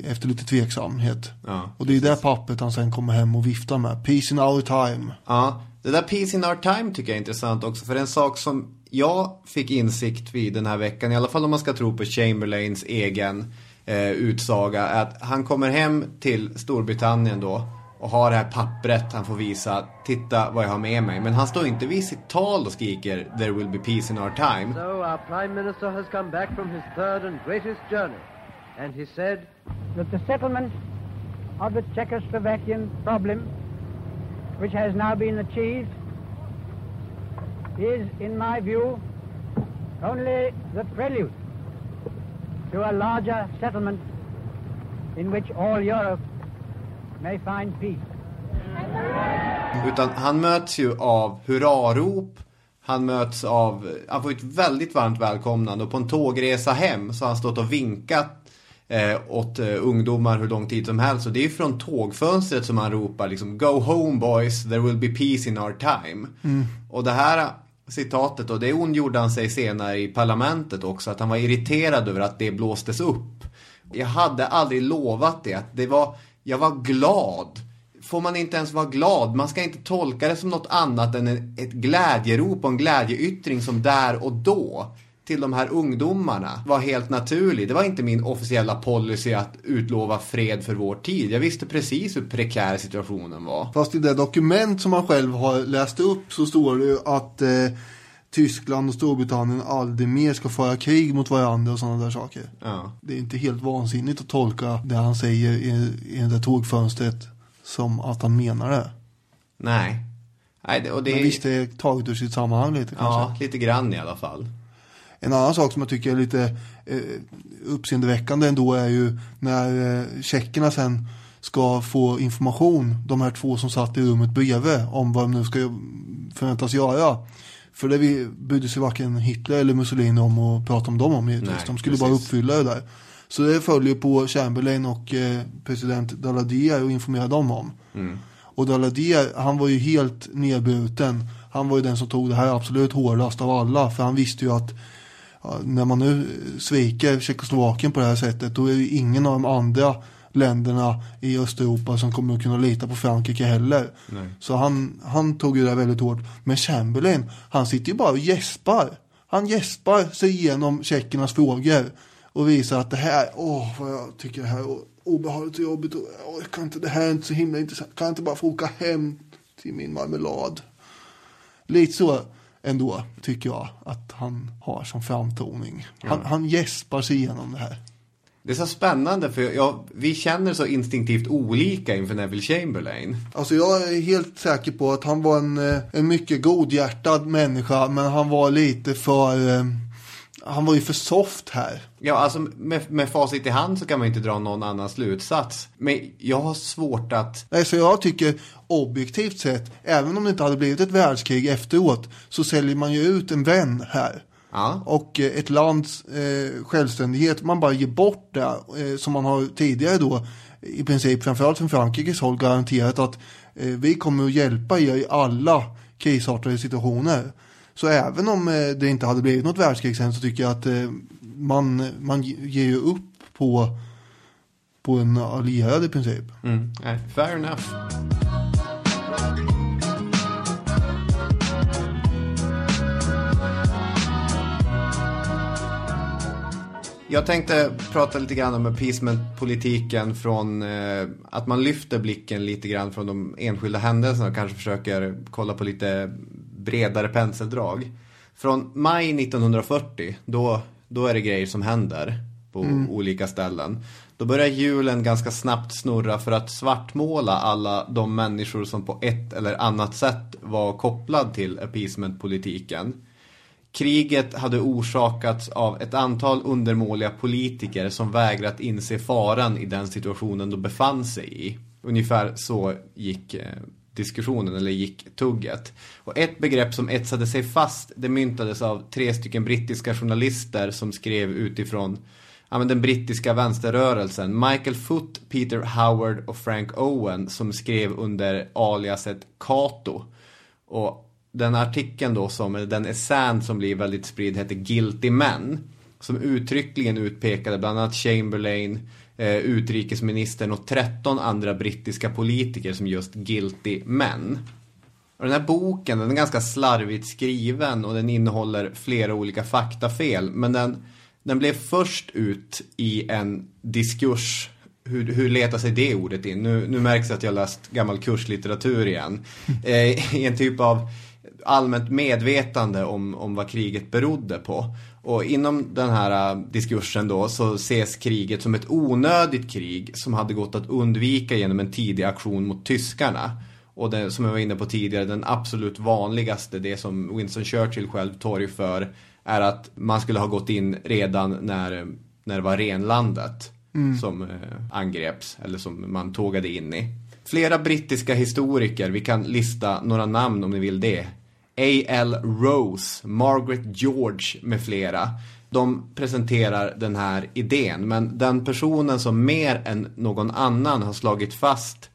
Efter lite tveksamhet. Ja, och det är det pappret han sen kommer hem och viftar med. Peace in our time. Ja, det där peace in our time tycker jag är intressant också. För en sak som jag fick insikt vid den här veckan, i alla fall om man ska tro på Chamberlains egen eh, utsaga, att han kommer hem till Storbritannien då och har det här pappret han får visa, titta vad jag har med mig. Men han står inte vid sitt tal och skriker There will be peace in our time. So our prime minister has come back from his third and greatest journey. And he said that the settlement of the Czechoslovakian problem, which has now been achieved, is, in my view, only the prelude to a larger settlement in which all Europe may find peace. Utan han möts ju av hurrarop. Han möts av, han får ett väldigt varmt välkomnande och på en tågresa hem så har han stått och vinkat eh, åt eh, ungdomar hur lång tid som helst. Och det är ju från tågfönstret som han ropar liksom Go home boys, there will be peace in our time. Mm. Och det här citatet och det ondgjorde han sig senare i parlamentet också. Att han var irriterad över att det blåstes upp. Jag hade aldrig lovat det. Att det var, jag var glad. Får man inte ens vara glad? Man ska inte tolka det som något annat än ett glädjerop och en glädjeyttring som där och då till de här ungdomarna var helt naturlig. Det var inte min officiella policy att utlova fred för vår tid. Jag visste precis hur prekär situationen var. Fast i det dokument som han själv har läst upp så står det ju att eh, Tyskland och Storbritannien aldrig mer ska föra krig mot varandra och sådana där saker. Ja. Det är inte helt vansinnigt att tolka det han säger i, i det där tågfönstret som att han menar det. Nej. Nej och det Men visst, det är taget ur sitt sammanhang lite kanske. Ja, lite grann i alla fall. En annan sak som jag tycker är lite eh, uppseendeväckande ändå är ju när eh, tjeckerna sen ska få information, de här två som satt i rummet bredvid, om vad de nu ska förväntas göra. För det vi brydde sig varken Hitler eller Mussolini om att prata om dem om givetvis. Nej, De skulle precis. bara uppfylla det där. Så det följer på Chamberlain och eh, president Daladier och informera dem om. Mm. Och Daladier, han var ju helt nedbruten. Han var ju den som tog det här absolut hårdast av alla. För han visste ju att ja, när man nu sviker Tjeckoslovakien på det här sättet, då är det ingen av de andra länderna i Östeuropa som kommer att kunna lita på Frankrike heller. Nej. Så han, han tog ju det väldigt hårt. Men Chamberlain, han sitter ju bara och gäspar. Han gäspar sig igenom tjeckernas frågor och visar att det här, åh vad jag tycker det här är obehagligt och jobbigt. Och, åh, kan inte, det här är inte så himla intressant. Kan jag inte bara få åka hem till min marmelad? Lite så ändå tycker jag att han har som framtoning. Han, Ja. han gäspar sig igenom det här. Det är så spännande för jag, vi känner så instinktivt olika inför Neville Chamberlain. Alltså jag är helt säker på att han var en, eh, en mycket godhjärtad människa men han var lite för, eh, han var ju för soft här. Ja, alltså med, med facit i hand så kan man inte dra någon annan slutsats. Men jag har svårt att... Nej, så jag tycker objektivt sett, även om det inte hade blivit ett världskrig efteråt, så säljer man ju ut en vän här. Ja. Och eh, ett lands eh, självständighet, man bara ger bort det, eh, som man har tidigare då, i princip framförallt från Frankrikes håll garanterat att eh, vi kommer att hjälpa er i alla krisartade situationer. Så även om eh, det inte hade blivit något världskrig sen så tycker jag att eh, man, man ger ju upp på, på en allierad i princip. Mm, fair enough. Jag tänkte prata lite grann om appeasement-politiken från att att man lyfter blicken lite grann från de enskilda händelserna och kanske försöker kolla på lite bredare penseldrag. Från maj 1940, då, då är det grejer som händer på Mm. olika ställen. Då börjar hjulen ganska snabbt snurra för att svartmåla alla de människor som på ett eller annat sätt var kopplad till appeasement-politiken. Kriget hade orsakats av ett antal undermåliga politiker som vägrat inse faran i den situationen de befann sig i. Ungefär så gick eh, diskussionen, eller gick tugget. Och ett begrepp som etsade sig fast, det myntades av tre stycken brittiska journalister som skrev utifrån ja, men den brittiska vänsterrörelsen. Michael Foot, Peter Howard och Frank Owen som skrev under aliaset Cato. Och den artikeln då, som, den essän som blir väldigt spridd heter Guilty Men. Som uttryckligen utpekade bland annat Chamberlain, eh, utrikesministern och 13 andra brittiska politiker som just Guilty Men. Och den här boken, den är ganska slarvigt skriven och den innehåller flera olika faktafel. Men den, den blev först ut i en diskurs. Hur, hur letar sig det ordet in? Nu, nu märks att jag läst gammal kurslitteratur igen. Eh, I en typ av allmänt medvetande om, om vad kriget berodde på. Och inom den här äh, diskursen då så ses kriget som ett onödigt krig som hade gått att undvika genom en tidig aktion mot tyskarna. Och det, som jag var inne på tidigare, den absolut vanligaste, det som Winston Churchill själv torgför, är att man skulle ha gått in redan när, när det var renlandet Mm. som eh, angreps, eller som man tågade in i. Flera brittiska historiker, vi kan lista några namn om ni vill det. A.L. Rose, Margaret George med flera. De presenterar den här idén, men den personen som mer än någon annan har slagit fast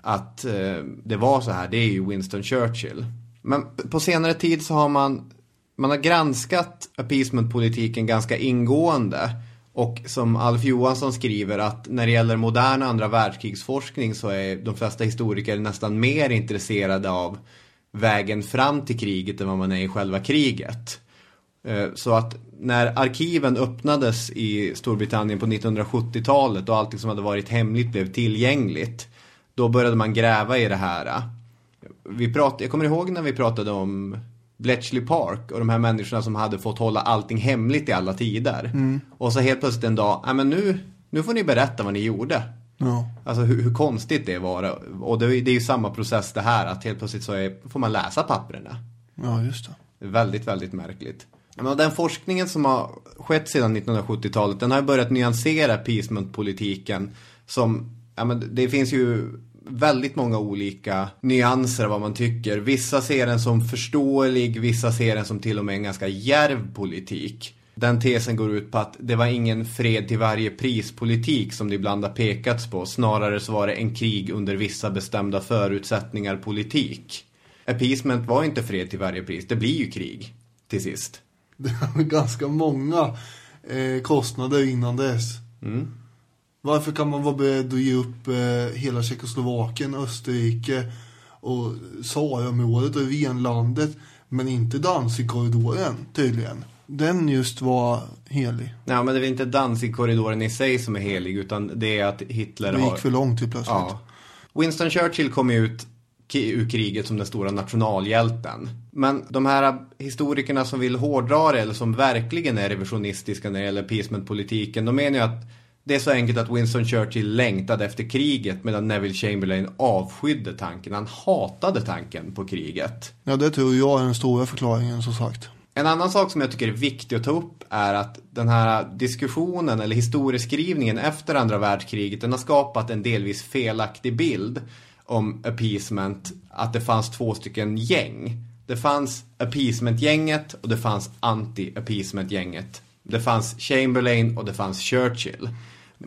att eh, det var så här, det är ju Winston Churchill. Men på senare tid så har man, man har granskat appeasement-politiken ganska ingående Och som Alf Johansson skriver att när det gäller modern andra världskrigsforskning så är de flesta historiker nästan mer intresserade av vägen fram till kriget än vad man är i själva kriget. Eh, Så att när arkiven öppnades i Storbritannien på 1970-talet och allting som hade varit hemligt blev tillgängligt. Då började man gräva i det här. Vi prat, jag kommer ihåg när vi pratade om Bletchley Park och de här människorna som hade fått hålla allting hemligt i alla tider. Mm. Och så helt plötsligt en dag, men nu, nu får ni berätta vad ni gjorde. Ja. Alltså hur, hur konstigt det var. Och det, är- det är ju samma process det här, att helt plötsligt så är, får man läsa papperna. Ja, just det. Väldigt, väldigt märkligt. Men den forskningen som har skett sedan 1970-talet, den har börjat nyansera appeasement-politiken som, ja men det finns ju väldigt många olika nyanser av vad man tycker. Vissa ser den som förståelig, vissa ser den som till och med en ganska djärv politik. Den tesen går ut på att det var ingen fred till varje pris-politik som det ibland har pekats på. Snarare så var det en krig under vissa bestämda förutsättningar politik. Appeasement var inte fred till varje pris, det blir ju krig till sist. Det är ganska många eh, kostnader innan dess. Mm. Varför kan man vara beredd att ge upp eh, hela Tjeckoslovakien, Österrike och Saraområdet och Venlandet men inte Danzigkorridoren tydligen. Den just var helig. Ja, men det är inte Danzig-korridoren i sig som är helig, utan det är att Hitler Det har... gick för långt till plötsligt. Ja. Winston Churchill kom ut ur kriget som den stora nationalhjälten. Men de här historikerna som vill hårdra det, eller som verkligen är revisionistiska när det gäller appeasement-politiken, de menar ju att det är så enkelt att Winston Churchill längtade efter kriget medan Neville Chamberlain avskydde tanken. Han hatade tanken på kriget. Ja, det tror jag är den stora förklaringen som sagt. En annan sak som jag tycker är viktig att ta upp är att den här diskussionen eller historieskrivningen efter andra världskriget den har skapat en delvis felaktig bild om appeasement. Att det fanns två stycken gäng. Det fanns appeasement-gänget och det fanns anti-appeasement-gänget. Det fanns Chamberlain och det fanns Churchill.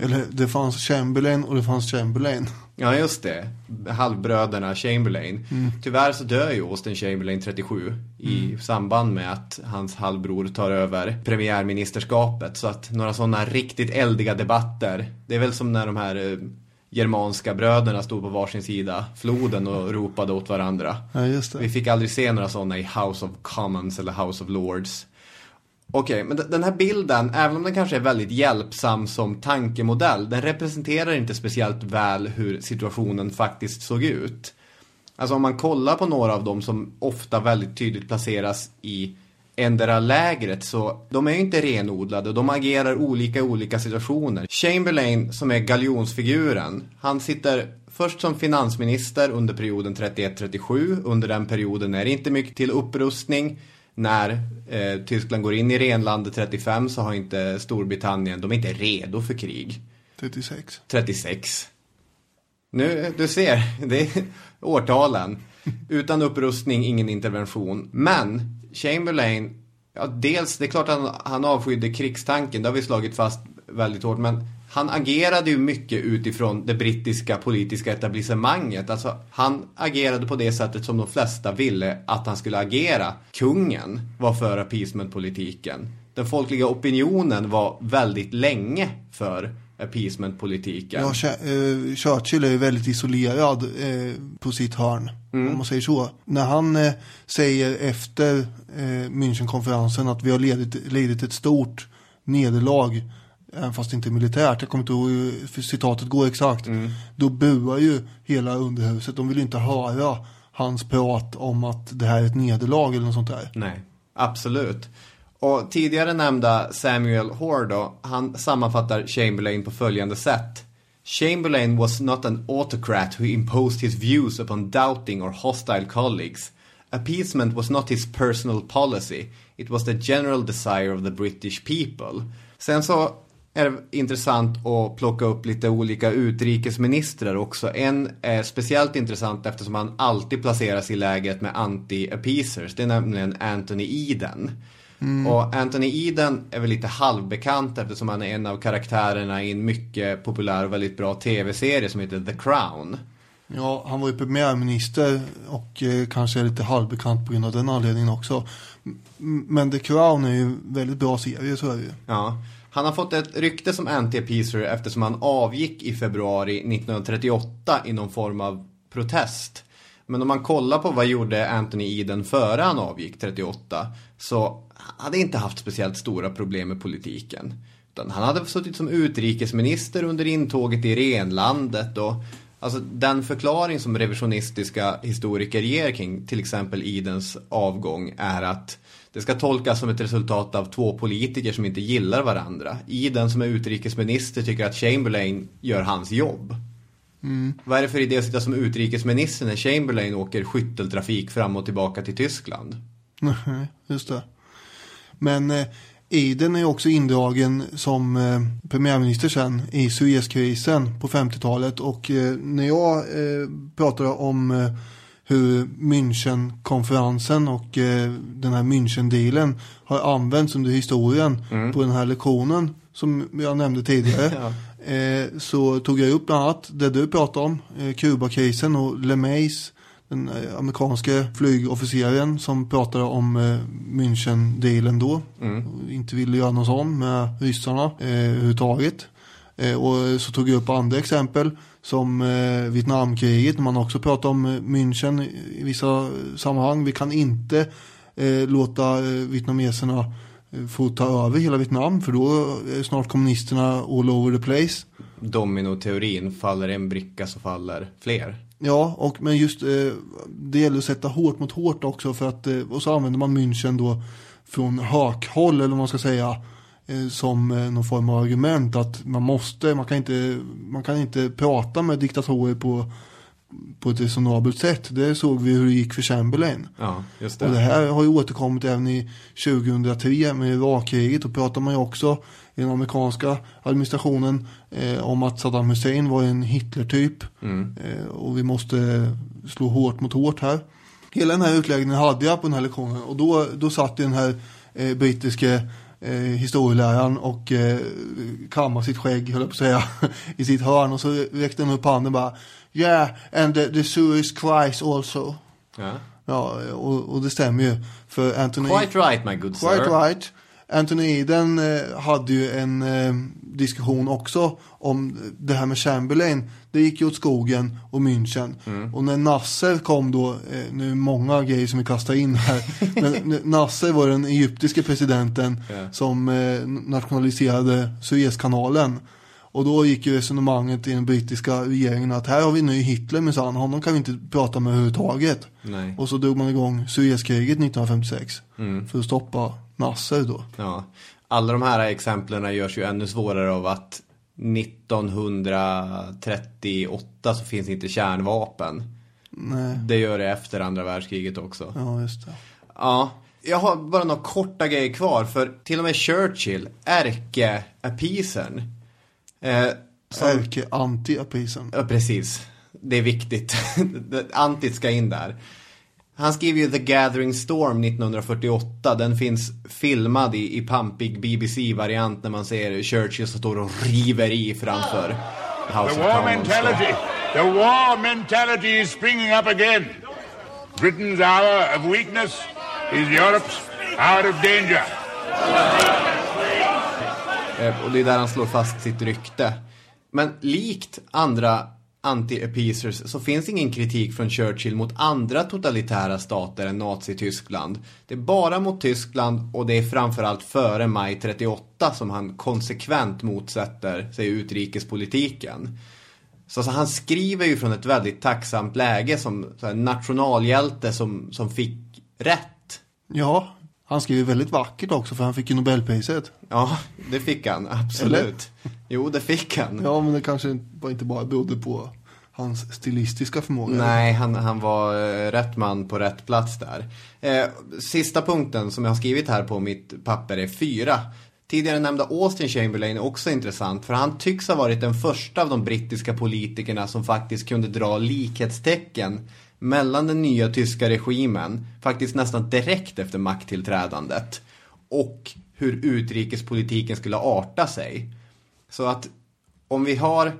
Eller det fanns Chamberlain och det fanns Chamberlain. Ja, just det. Halvbröderna Chamberlain. Mm. Tyvärr så dör ju Austin Chamberlain 37 i Mm. samband med att hans halvbror tar över premiärministerskapet. Så att några sådana riktigt eldiga debatter. Det är väl som när de här eh, germanska bröderna stod på varsin sida floden och ropade åt varandra. Ja. Vi fick aldrig se några sådana i House of Commons eller House of Lords. Okej, men den här bilden, även om den kanske är väldigt hjälpsam som tankemodell, den representerar inte speciellt väl hur situationen faktiskt såg ut. Alltså om man kollar på några av dem som ofta väldigt tydligt placeras i ändra lägret så de är ju inte renodlade och de agerar olika i olika situationer. Chamberlain som är galjonsfiguren, han sitter först som finansminister under perioden 31-37. Under den perioden är det inte mycket till upprustning. När eh, Tyskland går in i renlandet 35 så har inte Storbritannien, de är inte redo för krig. 36. 36. Nu, du ser, det är årtalen. Utan upprustning, ingen intervention. Men Chamberlain, ja dels, det är klart att han, han avskydde krigstanken, det har vi slagit fast väldigt hårt, men han agerade ju mycket utifrån det brittiska politiska etablissemanget. Alltså, han agerade på det sättet som de flesta ville att han skulle agera. Kungen var för appeasement-politiken. Den folkliga opinionen var väldigt länge för appeasement-politiken. Ja, eh, Churchill är ju väldigt isolerad eh, på sitt hörn. Mm. Om man säger så. När han eh, säger efter eh, Münchenkonferensen att vi har lidit, lidit ett stort nederlag. Även fast det inte är militärt. Jag kommer inte ihåg hur citatet går exakt. Mm. Då buar ju hela underhuset. De vill ju inte höra hans prat om att det här är ett nederlag eller något sånt där. Nej, absolut. Och tidigare nämnda Samuel Hoare då, han sammanfattar Chamberlain på följande sätt. Chamberlain was not an autocrat who imposed his views upon doubting or hostile colleagues. Appeasement was not his personal policy. It was the general desire of the British people. Sen så är det intressant att plocka upp lite olika utrikesministrar också. En är speciellt intressant eftersom han alltid placeras i läget med anti-appeasers. Det är nämligen Anthony Eden. Mm. Och Anthony Eden är väl lite halvbekant eftersom han är en av karaktärerna i en mycket populär och väldigt bra tv-serie som heter The Crown. Ja, han var ju premiärminister och eh, kanske är lite halvbekant på grund av den anledningen också. Men The Crown är ju en väldigt bra serie, så är det ju. Ja, han har fått ett rykte som anti-appeaser eftersom han avgick i februari 1938 i någon form av protest. Men om man kollar på vad gjorde Anthony Eden före han avgick 38 så hade inte haft speciellt stora problem med politiken. Utan han hade suttit som utrikesminister under intåget i renlandet och Alltså den förklaring som revisionistiska historiker ger kring till exempel Idens avgång är att det ska tolkas som ett resultat av två politiker som inte gillar varandra. Iden som är utrikesminister tycker att Chamberlain gör hans jobb. Mm. Vad är det för idé att sitta som utrikesminister när Chamberlain åker skytteltrafik fram och tillbaka till Tyskland? Nej, just det. Men eh, Iden är också indragen som eh, premiärminister sen i Suezkrisen på 50-talet och eh, när jag eh, pratar om eh, hur Münchenkonferensen och eh, den här Münchendelen har använts under historien Mm. på den här lektionen som jag nämnde tidigare. eh, så tog jag upp bland annat det du pratade om, eh, Kubakrisen och LeMays, den eh, amerikanske flygofficeren som pratade om eh, Münchendelen då. Mm. Och inte ville göra någon sån med ryssarna eh, överhuvudtaget. Eh, och så tog jag upp andra exempel som eh, Vietnamkriget, när man också pratar om eh, München i, vissa sammanhang. Vi kan inte låta vietnameserna få ta över hela Vietnam för då är snart kommunisterna all over the place. Dominoteorin, faller en bricka så faller fler. Ja, och, men just eh, det gäller att sätta hårt mot hårt också för att, eh, och så använder man München då från hökhåll eller vad man ska säga eh, som eh, någon form av argument att man måste, man kan inte, man kan inte prata med diktatorer på, på ett resonabelt sätt. Det såg vi hur det gick för Chamberlain. Ja, det. Och det här har ju återkommit även i 2003 med Irakkriget. Då pratar man ju också i den amerikanska administrationen eh, om att Saddam Hussein var en Hitler-typ. Mm. Eh, och vi måste slå hårt mot hårt här. Hela den här utläggningen hade jag på den här lektionen och då, då satt den här eh, brittiske eh, historieläraren och eh, kammade sitt skägg, höll jag på att säga, i sitt hörn och så räckte han upp handen bara Yeah, and the, the Suez Christ also. Ja. Ja, och, och det stämmer ju. För Anthony... Quite right, my good Quite sir. right. Anthony Eden eh, hade ju en eh, diskussion också om det här med Chamberlain. Det gick ju åt skogen och München. Mm. Och när Nasser kom då, eh, nu är många grejer som vi kastar in här. men Nasser var den egyptiske presidenten Ja. som nationaliserade Suezkanalen. Och då gick ju resonemanget i den brittiska regeringen att här har vi nu Hitler minsann, honom kan vi inte prata med överhuvudtaget. Nej. Och så drog man igång Suezkriget 1956 Mm. för att stoppa Nasser då. Ja. Alla de här exemplen görs ju ännu svårare av att 1938 så finns inte kärnvapen. Nej. Det gör det efter andra världskriget också. Ja, just det. Ja. Jag har bara några korta grejer kvar för till och med Churchill, ärke-appeasern. Eh, som- Ärke-anti-appeasern. Ja, precis. Det är viktigt. Antit ska in där. Han skriver ju The Gathering Storm 1948. Den finns filmad i, i pampig BBC-variant när man ser Churchill som står och river i framför House The of war mentality. The war mentality is springing up again. Britain's hour of weakness is Europe's hour of danger. Eh, Och det är där han slår fast sitt rykte. Men likt andra anti-appeasers så finns ingen kritik från Churchill mot andra totalitära stater än Nazityskland. Det är bara mot Tyskland och det är framförallt före maj 38 som han konsekvent motsätter sig utrikespolitiken. Så alltså, han skriver ju från ett väldigt tacksamt läge som så här, nationalhjälte som, som fick rätt. Ja, han skriver väldigt vackert också för han fick ju Nobelpriset. Ja, det fick han. Absolut. Eller? Jo, det fick han. Ja, men det kanske inte bara berodde på hans stilistiska förmåga. Nej, han, han var eh, rätt man på rätt plats där. Eh, sista punkten som jag har skrivit här på mitt papper är fyra. Tidigare nämnda Austin Chamberlain är också intressant för han tycks ha varit den första av de brittiska politikerna som faktiskt kunde dra likhetstecken mellan den nya tyska regimen, faktiskt nästan direkt efter makttillträdandet, och hur utrikespolitiken skulle arta sig. Så att om vi har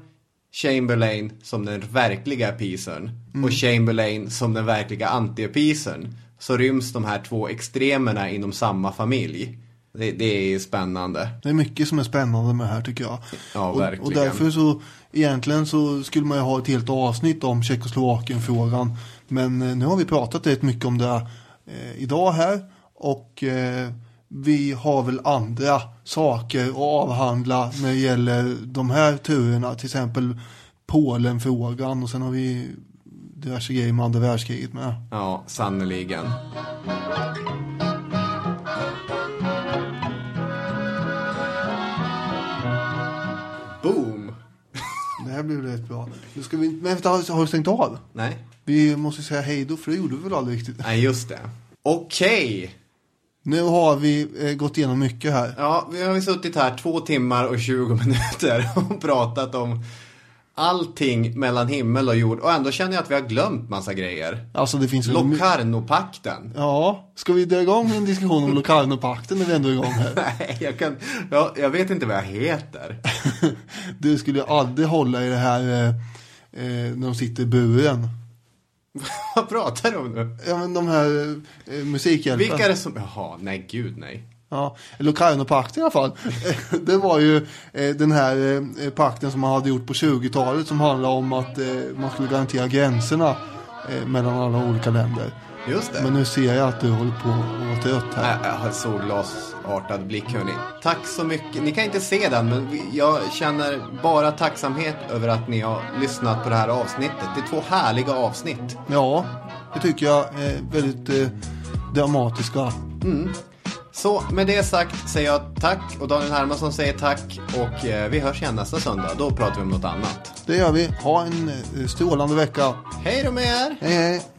Chamberlain som den verkliga appeasern Mm. och Chamberlain som den verkliga anti-appeasern så ryms de här två extremerna inom samma familj. Det, det är spännande. Det är mycket som är spännande med det här tycker jag. Ja, och, verkligen. och därför så, egentligen så skulle man ju ha ett helt avsnitt om Tjeckoslovakien-frågan. Men eh, nu har vi pratat rätt mycket om det eh, idag här. Och eh, vi har väl andra saker att avhandla när det gäller de här turerna. Till exempel Polen-frågan och sen har vi diverse grejer med andra världskriget med. Ja, sannoliken. Boom! Det här blev rätt bra. Nu ska vi, men vänta, har, du stängt av? Nej. Vi måste säga hej då, för det gjorde vi väl aldrig riktigt. Nej, just det. Okej. Nu har vi eh, gått igenom mycket här. Ja, vi har suttit här två timmar och 20 minuter och pratat om allting mellan himmel och jord. Och ändå känner jag att vi har glömt massa grejer. Alltså det finns Locarno-pakten. Ja, ska vi dra igång en diskussion om Locarno-pakten när vi ändå är igång här? Nej, jag kan... Ja, jag vet inte vad jag heter. Du skulle aldrig hålla i det här eh, eh, när de sitter i buren. vad pratar du om nu? Ja men de här eh, musikhjälpen. Vilka är det som... Jaha, nej gud nej. Ja, Locarno-pakten i alla fall. det var ju eh, den här eh, pakten som man hade gjort på 20-talet som handlade om att eh, man skulle garantera gränserna mellan alla olika länder. Just det. Men nu ser jag att du håller på att vara trött här. Jag har solglasartad blick hörni. Tack så mycket. Ni kan inte se den men jag känner bara tacksamhet över att ni har lyssnat på det här avsnittet. Det är två härliga avsnitt. Ja, det tycker jag är väldigt dramatiska. Mm. Så med det sagt säger jag tack och Daniel Hermansson säger tack och eh, vi hörs igen nästa söndag. Då pratar vi om något annat. Det gör vi. Ha en eh, strålande vecka. Hej då med er! Hej hej!